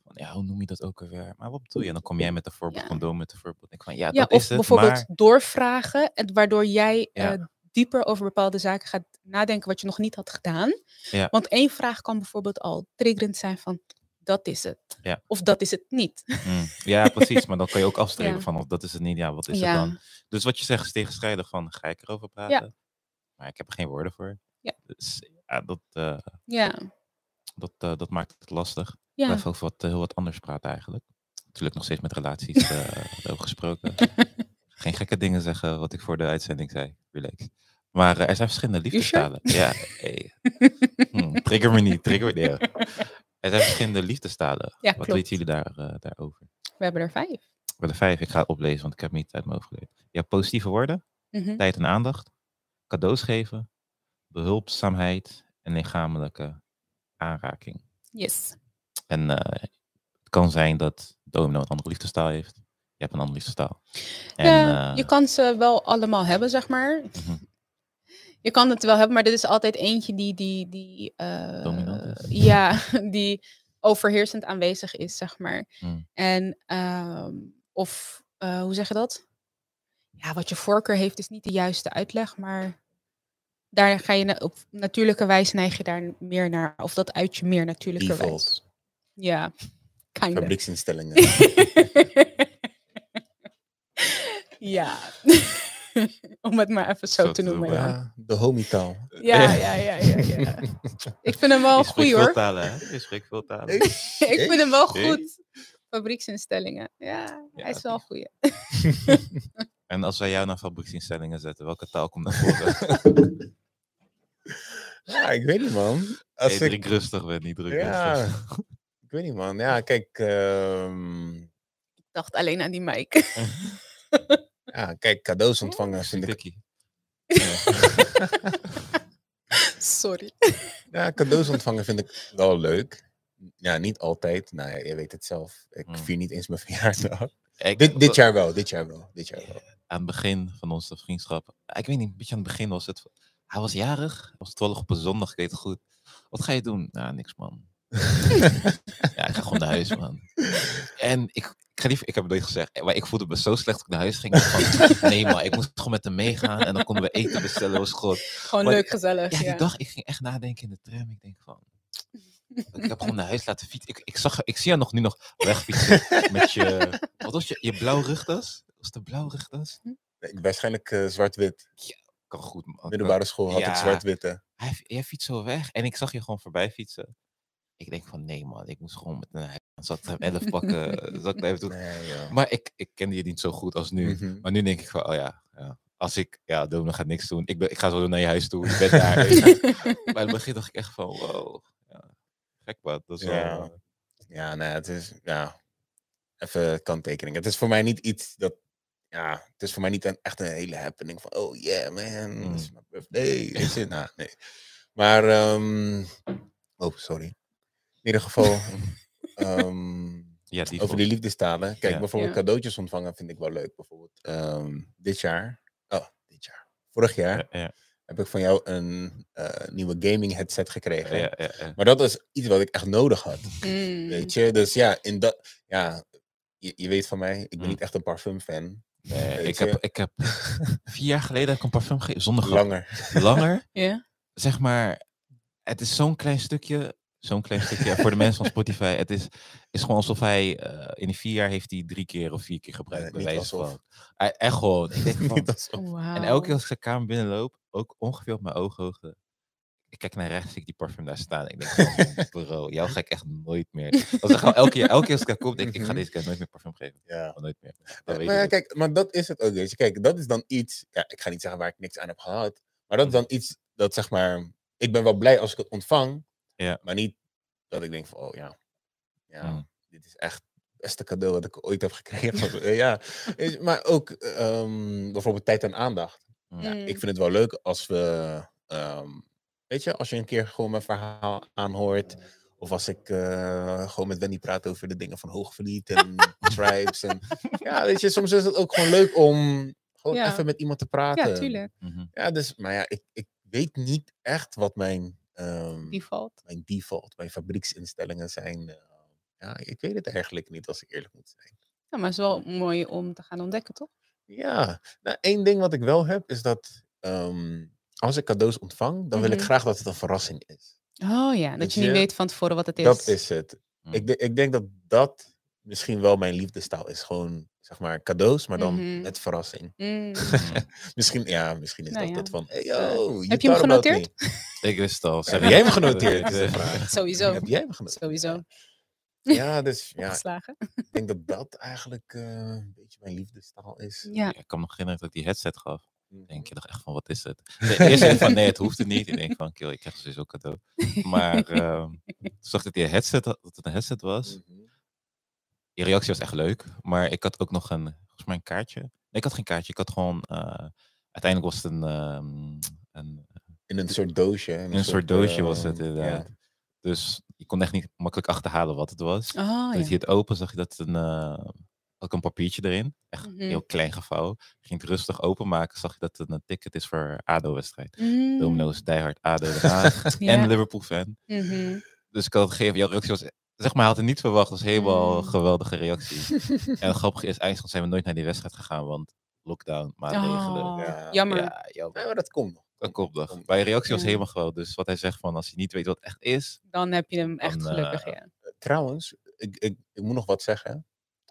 Van, ja, hoe noem je dat ook alweer? Maar wat bedoel je? En dan kom jij met de voorbeeld ja. van Dome met de voorbeeld. Ik van, ja, dat of is het, bijvoorbeeld maar... doorvragen, waardoor jij uh, dieper over bepaalde zaken gaat nadenken wat je nog niet had gedaan. Ja. Want één vraag kan bijvoorbeeld al triggerend zijn van dat is het. Ja. Of dat is het niet. Mm. Ja, precies. Maar dan kan je ook afstrepen ja. van of dat is het niet. Ja, wat is het dan? Dus wat je zegt is tegenstrijdig van ga ik erover praten? Maar ik heb er geen woorden voor. Ja. Dus ja, dat, uh, ja. Dat, uh, dat maakt het lastig. Ja. Even over wat, uh, heel wat anders praten eigenlijk. Natuurlijk nog steeds met relaties over gesproken. geen gekke dingen zeggen wat ik voor de uitzending zei. Relax. Maar uh, er zijn verschillende liefdestalen. Ja, hey. hm, trigger me niet, trigger me niet. Er zijn verschillende liefdestalen. Ja, Wat klopt. weten jullie daar, uh, daarover? We hebben er vijf. We hebben er vijf. Ik ga het oplezen, want ik heb niet uit mijn hoofd geleerd. Ja, positieve woorden, mm -hmm. tijd en aandacht, cadeaus geven, behulpzaamheid en lichamelijke aanraking. Yes. En uh, het kan zijn dat Domino een andere liefdestaal heeft. Je hebt een andere liefdestaal. En, ja, je kan ze wel allemaal hebben, zeg maar. Mm -hmm je kan het wel hebben, maar er is altijd eentje die, die, die, uh, ja, die overheersend aanwezig is, zeg maar. Hmm. En, um, of, uh, hoe zeg je dat? Ja, wat je voorkeur heeft is niet de juiste uitleg, maar daar ga je na op natuurlijke wijze neig je daar meer naar, of dat uit je meer natuurlijke wijze. Ja, kind Fabrieksinstellingen. ja. Om het maar even zo, zo te noemen. Ja. ja. de homietaal. Ja, ja, ja, ja, ja. Ik vind hem wel goed hoor. Talen, hè? Je spreekt veel talen. ik vind hem wel goed. Fabrieksinstellingen. Ja, ja hij is wel goed. en als wij jou naar fabrieksinstellingen zetten, welke taal komt naar voren? ja, ik weet niet man. Als hey, ik rustig ben, niet druk. Ja, ik weet niet man. Ja, kijk. Um... Ik dacht alleen aan die mic. Ja, kijk, cadeaus ontvangen. Vind ik... Sorry. Ja, cadeaus ontvangen vind ik wel leuk. Ja, niet altijd. Nou ja, je weet het zelf. Ik Hmm. vier niet eens mijn verjaardag. Ik- Dit, dit jaar wel, dit jaar wel, dit jaar wel. Aan het begin van onze vriendschap. Ik weet niet, een beetje aan het begin was het. Hij was jarig. Het was toevallig op een zondag, ik weet het goed. Wat ga je doen? Nou, niks man. ja, ik ga gewoon naar huis, man. En ik, ik, ga niet, ik heb het nooit gezegd, maar ik voelde me zo slecht dat ik naar huis ging. Ik dacht van, nee, man, ik moest gewoon met hem meegaan en dan konden we eten bestellen, was goed. Gewoon Maar- leuk, gezellig. Ja, Ja, die dag, ik ging echt nadenken in de tram. Ik denk van, ik heb gewoon naar huis laten fietsen. Ik, ik, zag, ik zie jou nog nu nog wegfietsen met je, wat was je, je blauwe rugtas? Was het een blauwe rugtas? Nee, Waarschijnlijk eh, zwart-wit. Kan goed, man. Middelbare school had ik Ja. zwart-witte. Hij, jij fietst zo weg en ik zag je gewoon voorbij fietsen. Ik denk van, nee man, ik moest gewoon met een hij zat hem 11 pakken, zat even doen. Nee. Maar ik, ik kende je niet zo goed als nu. Mhm. Maar nu denk ik van, oh ja, ja. als ik, ja, Dome gaat niks doen. Ik, ben, ik ga zo naar je huis toe, ik ben daar. maar in het begin dacht ik echt van, wow, ja, gek wat. Dat is Ja. wel, Ja, ja, het is, ja, even kanttekening. Het is voor mij niet iets dat, ja, het is voor mij niet een, echt een hele happening van, oh yeah man, Mm. is mijn birthday. Nou, nee. Maar, ehm, oh, sorry. In ieder geval, ehm, ja, die over die liefdestalen. Kijk, Ja. bijvoorbeeld Ja. cadeautjes ontvangen vind ik wel leuk. Bijvoorbeeld ehm, dit jaar, oh, dit jaar, vorig jaar Ja, ja, heb ik van jou een eh, nieuwe gaming headset gekregen. ja, ja, ja. Maar dat is iets wat ik echt nodig had. Mm. Weet je, dus ja, in dat, ja je, je weet van mij, ik ben Mm. niet echt een parfumfan. Nee, ik, je? heb, ik heb vier jaar geleden heb ik een parfum gegeven, zonder grap. Langer. Langer, Ja? zeg maar, het is zo'n klein stukje, zo'n klein stukje, ja, voor de mensen van Spotify, het is, is gewoon alsof hij, eh, in die vier jaar heeft hij drie keer of vier keer gebruikt, Nee, bij niet wijze alsof. van. Hij- Echt gewoon, ik denk van, Wauw. en elke keer als ik zijn kamer binnenloop, ook ongeveer op mijn ooghoogte, ik kijk naar rechts, zie ik die parfum daar staan. Ik denk van, bro, jou ga ik echt nooit meer. Dat is gewoon elke keer, elke keer als ik daar kom, denk ik, ik ga Mhm. deze keer nooit meer parfum geven. Ja. Nooit meer. Dat Ja, maar ja, dus. kijk, maar dat is het ook. Je. Kijk, dat is dan iets, ja, ik ga niet zeggen waar ik niks aan heb gehad, maar dat is dan iets dat zeg maar, ik ben wel blij als ik het ontvang, Ja. maar niet dat ik denk van, oh ja, ja, Mm. dit is echt het beste cadeau wat ik ooit heb gekregen. Eh, ja, maar ook ehm, bijvoorbeeld tijd en aandacht. Mm. Ja, Mm. ik vind het wel leuk als we, ehm, weet je, als je een keer gewoon mijn verhaal aanhoort. Of als ik eh, gewoon met Wendy praat over de dingen van Hoogverliet en Tribes. En, ja, weet je, soms is het ook gewoon leuk om gewoon Ja. even met iemand te praten. Ja, tuurlijk. Mhm. Ja, dus, maar ja, ik, ik weet niet echt wat mijn, ehm, Default. mijn default, mijn fabrieksinstellingen zijn. eh, ja, ik weet het eigenlijk niet, als ik eerlijk moet zijn. Ja, maar het is wel mooi om te gaan ontdekken, toch? Ja, nou, één ding wat ik wel heb, is dat ehm, als ik cadeaus ontvang, dan wil ik Mhm. graag dat het een verrassing is. Oh ja, dat je niet weet van tevoren wat het is. Dat is het. Mm. Ik, ik denk dat dat misschien wel mijn liefdestaal is. Gewoon, zeg maar, cadeaus, maar dan Mhm. met verrassing. Mm. Misschien, ja, misschien is Nou dat ja. het van, hey, Eh, yo, heb je hem genoteerd? Ik wist het al. Heb jij hem genoteerd? Vraag. Sowieso. Heb jij hem genoteerd? Sowieso. Ja, dus ja, Opgeslagen. ik denk dat dat eigenlijk eh, een beetje mijn liefdestaal is. Ja. Ik kan me nog herinneren dat ik die headset gaf. Denk je toch echt van, wat is het? De eerste denk ik van, nee, het hoeft er niet. Ik denk van, kill, ik krijg sowieso cadeau. Maar ehm, toen zag ik dat, die headset, dat het een headset was. Mhm. Die reactie was echt leuk. Maar ik had ook nog een, volgens mij een kaartje. Nee, ik had geen kaartje. Ik had gewoon, eh, uiteindelijk was het een, ehm, een, In een soort doosje. In een soort doosje was eh, het inderdaad. ja. Dus je kon echt niet makkelijk achterhalen wat het was. Oh ja. je het open, zag je dat het een, eh, ook een papiertje erin. Echt Mhm. heel klein gevouwen. Ging het rustig openmaken, zag je dat het een ticket is voor ADO-wedstrijd. Mm. Domino's, diehard ADO Den Haag. Ja. En Liverpool-fan. Mhm. Dus ik had het gegeven, jouw reactie was, zeg maar, hij had het niet verwacht. Dat was helemaal Mm. geweldige reactie. en het grappige is, eindelijk zijn we nooit naar die wedstrijd gegaan, want lockdown, maatregelen. Oh, Ja. Jammer. Ja, jammer. Ja, maar dat komt nog. Dat komt nog. Je reactie was helemaal geweldig. Dus wat hij zegt van, als je niet weet wat het echt is. Dan heb je hem echt Dan, gelukkig, eh, ja. Trouwens, ik, ik, ik moet nog wat zeggen.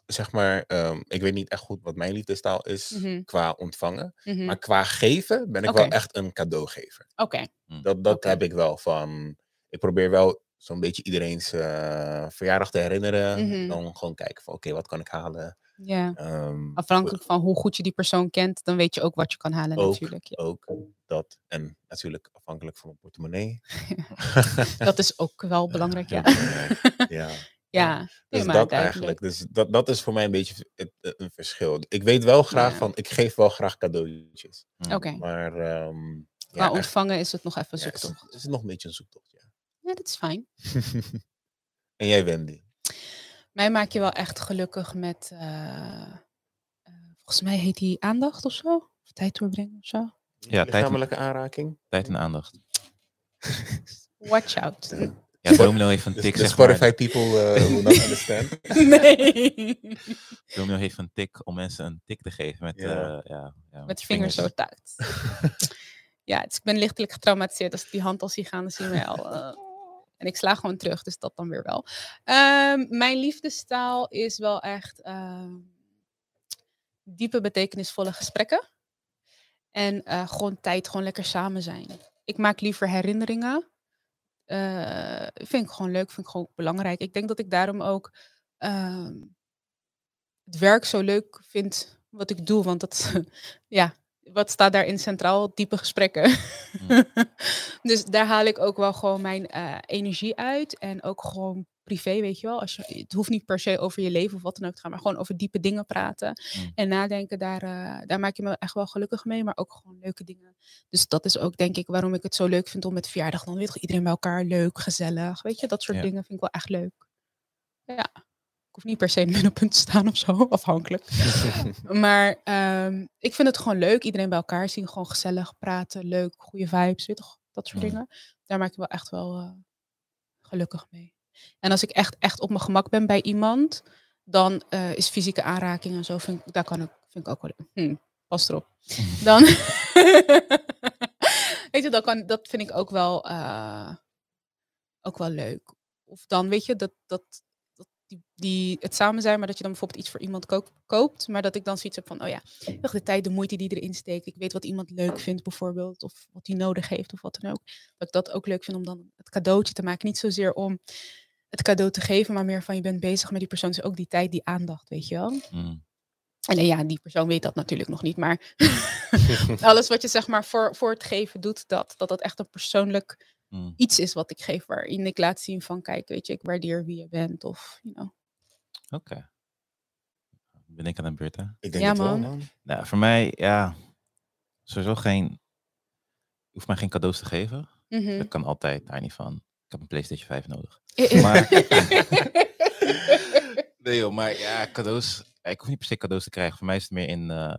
Zeg maar, ehm, ik weet niet echt goed wat mijn liefdestaal is Mhm. qua ontvangen. Mhm. Maar qua geven ben ik wel echt een cadeaugever. Oké. Dat, dat Oké. heb ik wel van. Ik probeer wel zo'n beetje iedereen's eh, verjaardag te herinneren. Mhm. Dan gewoon kijken van oké, wat kan ik halen? Ja. Ehm, Afhankelijk van hoe goed je die persoon kent, dan weet je ook wat je kan halen Ook. natuurlijk. Ja. ook dat. En natuurlijk afhankelijk van mijn portemonnee. Dat is ook wel belangrijk, ja. Ja. Ja, nee, Dus maar dat eigenlijk. Dus dat, dat is voor mij een beetje het- het- een verschil. Ik weet wel graag Ja. van, ik geef wel graag cadeautjes. Oké. Maar ehm, Qua Ja, ontvangen is het nog even ja, is, zoektocht. het- is het nog een beetje een zoektocht, dat is fijn. en jij, Wendy? Mij maak je wel echt gelukkig met, eh, eh, volgens mij heet die aandacht of zo. Of tijd doorbrengen of zo. Ja, tijd- Lichamelijke aanraking? Tijd en aandacht. Watch out. Ja, Domino heeft een tik, de zeg maar. Spotify people uh, will not understand. nee. Domino heeft een tik om mensen een tik te geven met, Ja. ja. ja, ja, Met je vingers zo taakt. ja, dus ik ben lichtelijk getraumatiseerd. Als ik die hand al zie gaan, dan zie je mij al. eh, en ik sla gewoon terug, dus dat dan weer wel. Ehm, mijn liefdestaal is wel echt ehm, diepe, betekenisvolle gesprekken. En eh, gewoon tijd, gewoon lekker samen zijn. Ik maak liever herinneringen. Eh, vind ik gewoon leuk, vind ik gewoon belangrijk. Ik denk dat ik daarom ook ehm, het werk zo leuk vind wat ik doe. Want dat, ja, wat staat daarin centraal? Diepe gesprekken. Mm. dus daar haal ik ook wel gewoon mijn eh, energie uit. En ook gewoon privé, weet je wel. Als je, het hoeft niet per se over je leven of wat dan ook te gaan, maar gewoon over diepe dingen praten. Mm. En nadenken, daar, eh, daar maak je me echt wel gelukkig mee. Maar ook gewoon leuke dingen. Dus dat is ook denk ik waarom ik het zo leuk vind om met verjaardag dan weet je, iedereen bij elkaar leuk, gezellig. Weet je, dat soort Ja. dingen vind ik wel echt leuk. Ja. Ik hoef niet per se in het middelpunt te staan of zo, afhankelijk. Maar ehm, ik vind het gewoon leuk. Iedereen bij elkaar zien, gewoon gezellig praten, leuk, goede vibes, weet toch? Dat soort dingen. Daar maak ik wel echt wel eh, gelukkig mee. En als ik echt, echt op mijn gemak ben bij iemand, dan eh, is fysieke aanraking en zo, vind ik, daar kan ik, vind ik ook wel. Hm, pas erop. Dan, weet je, dan kan, dat vind ik ook wel, eh, ook wel leuk. Of dan, weet je, dat, dat, dat die, die, het samen zijn, maar dat je dan bijvoorbeeld iets voor iemand koop- koopt, maar dat ik dan zoiets heb van, oh ja, de tijd, de moeite die erin steekt. Ik weet wat iemand leuk vindt bijvoorbeeld, of wat hij nodig heeft, of wat dan ook. Dat ik dat ook leuk vind om dan het cadeautje te maken. Niet zozeer om het cadeau te geven, maar meer van je bent bezig met die persoon. Dus ook die tijd, die aandacht, weet je wel. Mm. En eh, ja, die persoon weet dat natuurlijk nog niet, maar alles wat je zeg maar voor, voor het geven doet, dat, dat dat echt een persoonlijk Mm. iets is wat ik geef, waarin ik laat zien van, kijk, weet je, ik waardeer wie je bent, of, you know. Oké. Ben ik aan de beurt, hè? Ik denk Ja, het wel, man. man. Nou, voor mij, ja, sowieso geen, je hoeft mij geen cadeaus te geven. Mhm. Dat kan altijd, daar niet van. Ik heb een PlayStation 5 nodig. Eh, Maar- Nee joh, maar ja, cadeaus, ik hoef niet per se cadeaus te krijgen. Voor mij is het meer in eh,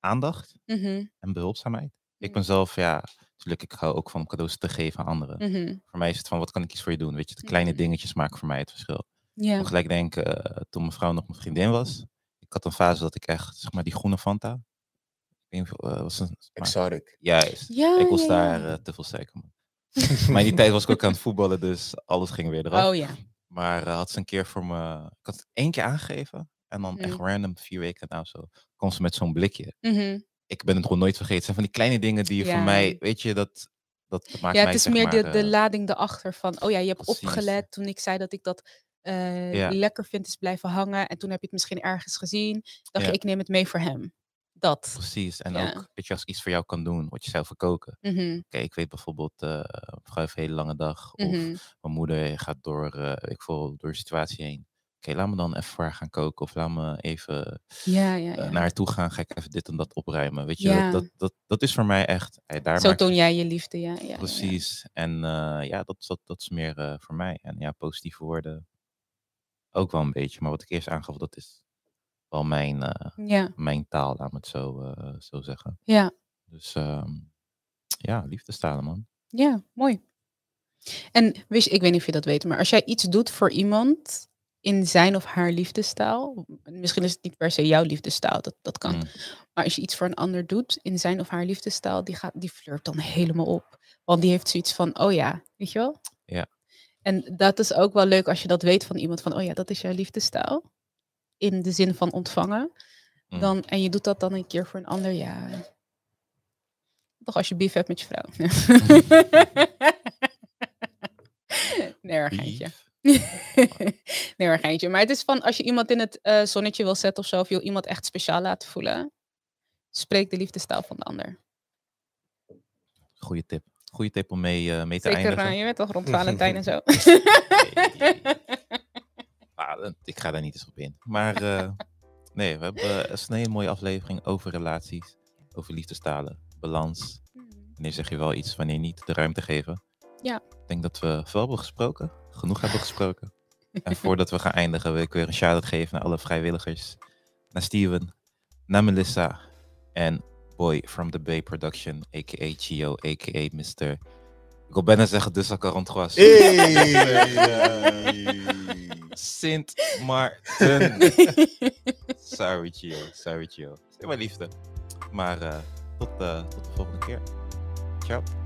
aandacht Mhm, en behulpzaamheid. Ik Mm. ben zelf, ja, natuurlijk, ik hou ook van om cadeaus te geven aan anderen. mhm. Voor mij is het van, wat kan ik iets voor je doen? Weet je, de kleine dingetjes maken voor mij het verschil. Ik Ja. moet gelijk denken, eh, toen mijn vrouw nog mijn vriendin was. Ik had een fase dat ik echt, zeg maar, die groene Fanta. Ik weet eh, was een, maar- Exotic. Juist. Ja, ik was ja, daar ja. eh, te veel suiker, maar in die tijd was ik ook aan het voetballen, dus alles ging weer eraf. Oh ja. Maar eh, had ze een keer voor me, ik had het één keer aangegeven. En dan echt Mhm. random, vier weken na of zo, kwam ze met zo'n blikje. Mhm. Ik ben het gewoon nooit vergeten. Het zijn van die kleine dingen die je Ja. voor mij, weet je, dat, dat maakt Ja, mij het is meer maar, de, de eh, lading erachter van, oh ja, je hebt Precies. opgelet toen ik zei dat ik dat eh, Ja. lekker vind is blijven hangen. En toen heb je het misschien ergens gezien. Dacht Ja. je, ik neem het mee voor hem. Dat. Precies. En Ja. ook, weet je, als ik iets voor jou kan doen, wat je zelf wil koken. Mhm, Oké, ik weet bijvoorbeeld, vrouw heeft een hele lange dag. Of mhm. mijn moeder gaat door, ik voel, door de situatie heen. Oké, laat me dan even voor haar gaan koken. Of laat me even Ja, ja, eh, ja. naar haar toe gaan. Ga ik even dit en dat opruimen. Weet je, dat, dat, dat, is voor mij echt. eh, daar Zo toon jij je liefde, ja. ja. Precies. En eh, ja, dat, dat, dat is meer eh, voor mij. En ja, positieve woorden ook wel een beetje. Maar wat ik eerst aangaf, dat is wel mijn, mijn taal, laat me het zo, zo zeggen. ja, Dus ehm, ja, liefdestalen, man. ja, mooi. En wist ik weet niet of je dat weet, maar als jij iets doet voor iemand in zijn of haar liefdestaal, misschien is het niet per se jouw liefdestaal, dat, dat kan. Mm. Maar als je iets voor een ander doet in zijn of haar liefdestaal, die, gaat, die flirt dan helemaal op. Want die heeft zoiets van, oh ja, weet je wel? Ja. En dat is ook wel leuk als je dat weet van iemand van, oh ja, dat is jouw liefdestaal. In de zin van ontvangen. Mm. Dan, en je doet dat dan een keer voor een ander, ja. Toch als je beef hebt met je vrouw. nee, geintje. Nee, hoor, geintje. Maar het is van, als je iemand in het eh, zonnetje wil zetten of zo, of je wil iemand echt speciaal laten voelen, spreek de liefdestaal van de ander. Goeie tip. Goeie tip om mee, eh, mee te Zeker, eindigen. je weet toch rond Valentijn en zo. Ah, ik ga daar niet eens op in. Maar eh, nee, we hebben uh, een hele mooie aflevering over relaties, over liefdestalen, balans. wanneer zeg je wel iets, wanneer niet, de ruimte geven. Ja. Ik denk dat we veel hebben gesproken, genoeg hebben gesproken. en voordat we gaan eindigen, wil ik weer een shout-out geven naar alle vrijwilligers. Naar Steven, naar Melissa en Boy from the Bay Production, a.k.a. Chio, a.k.a. Mr. Ik wil bijna zeggen de Sacarantrois. Hey! Sint Maarten. sorry, Chio. Sorry, Chio. Zeg maar liefde. Maar uh, tot, uh, tot de volgende keer. Ciao.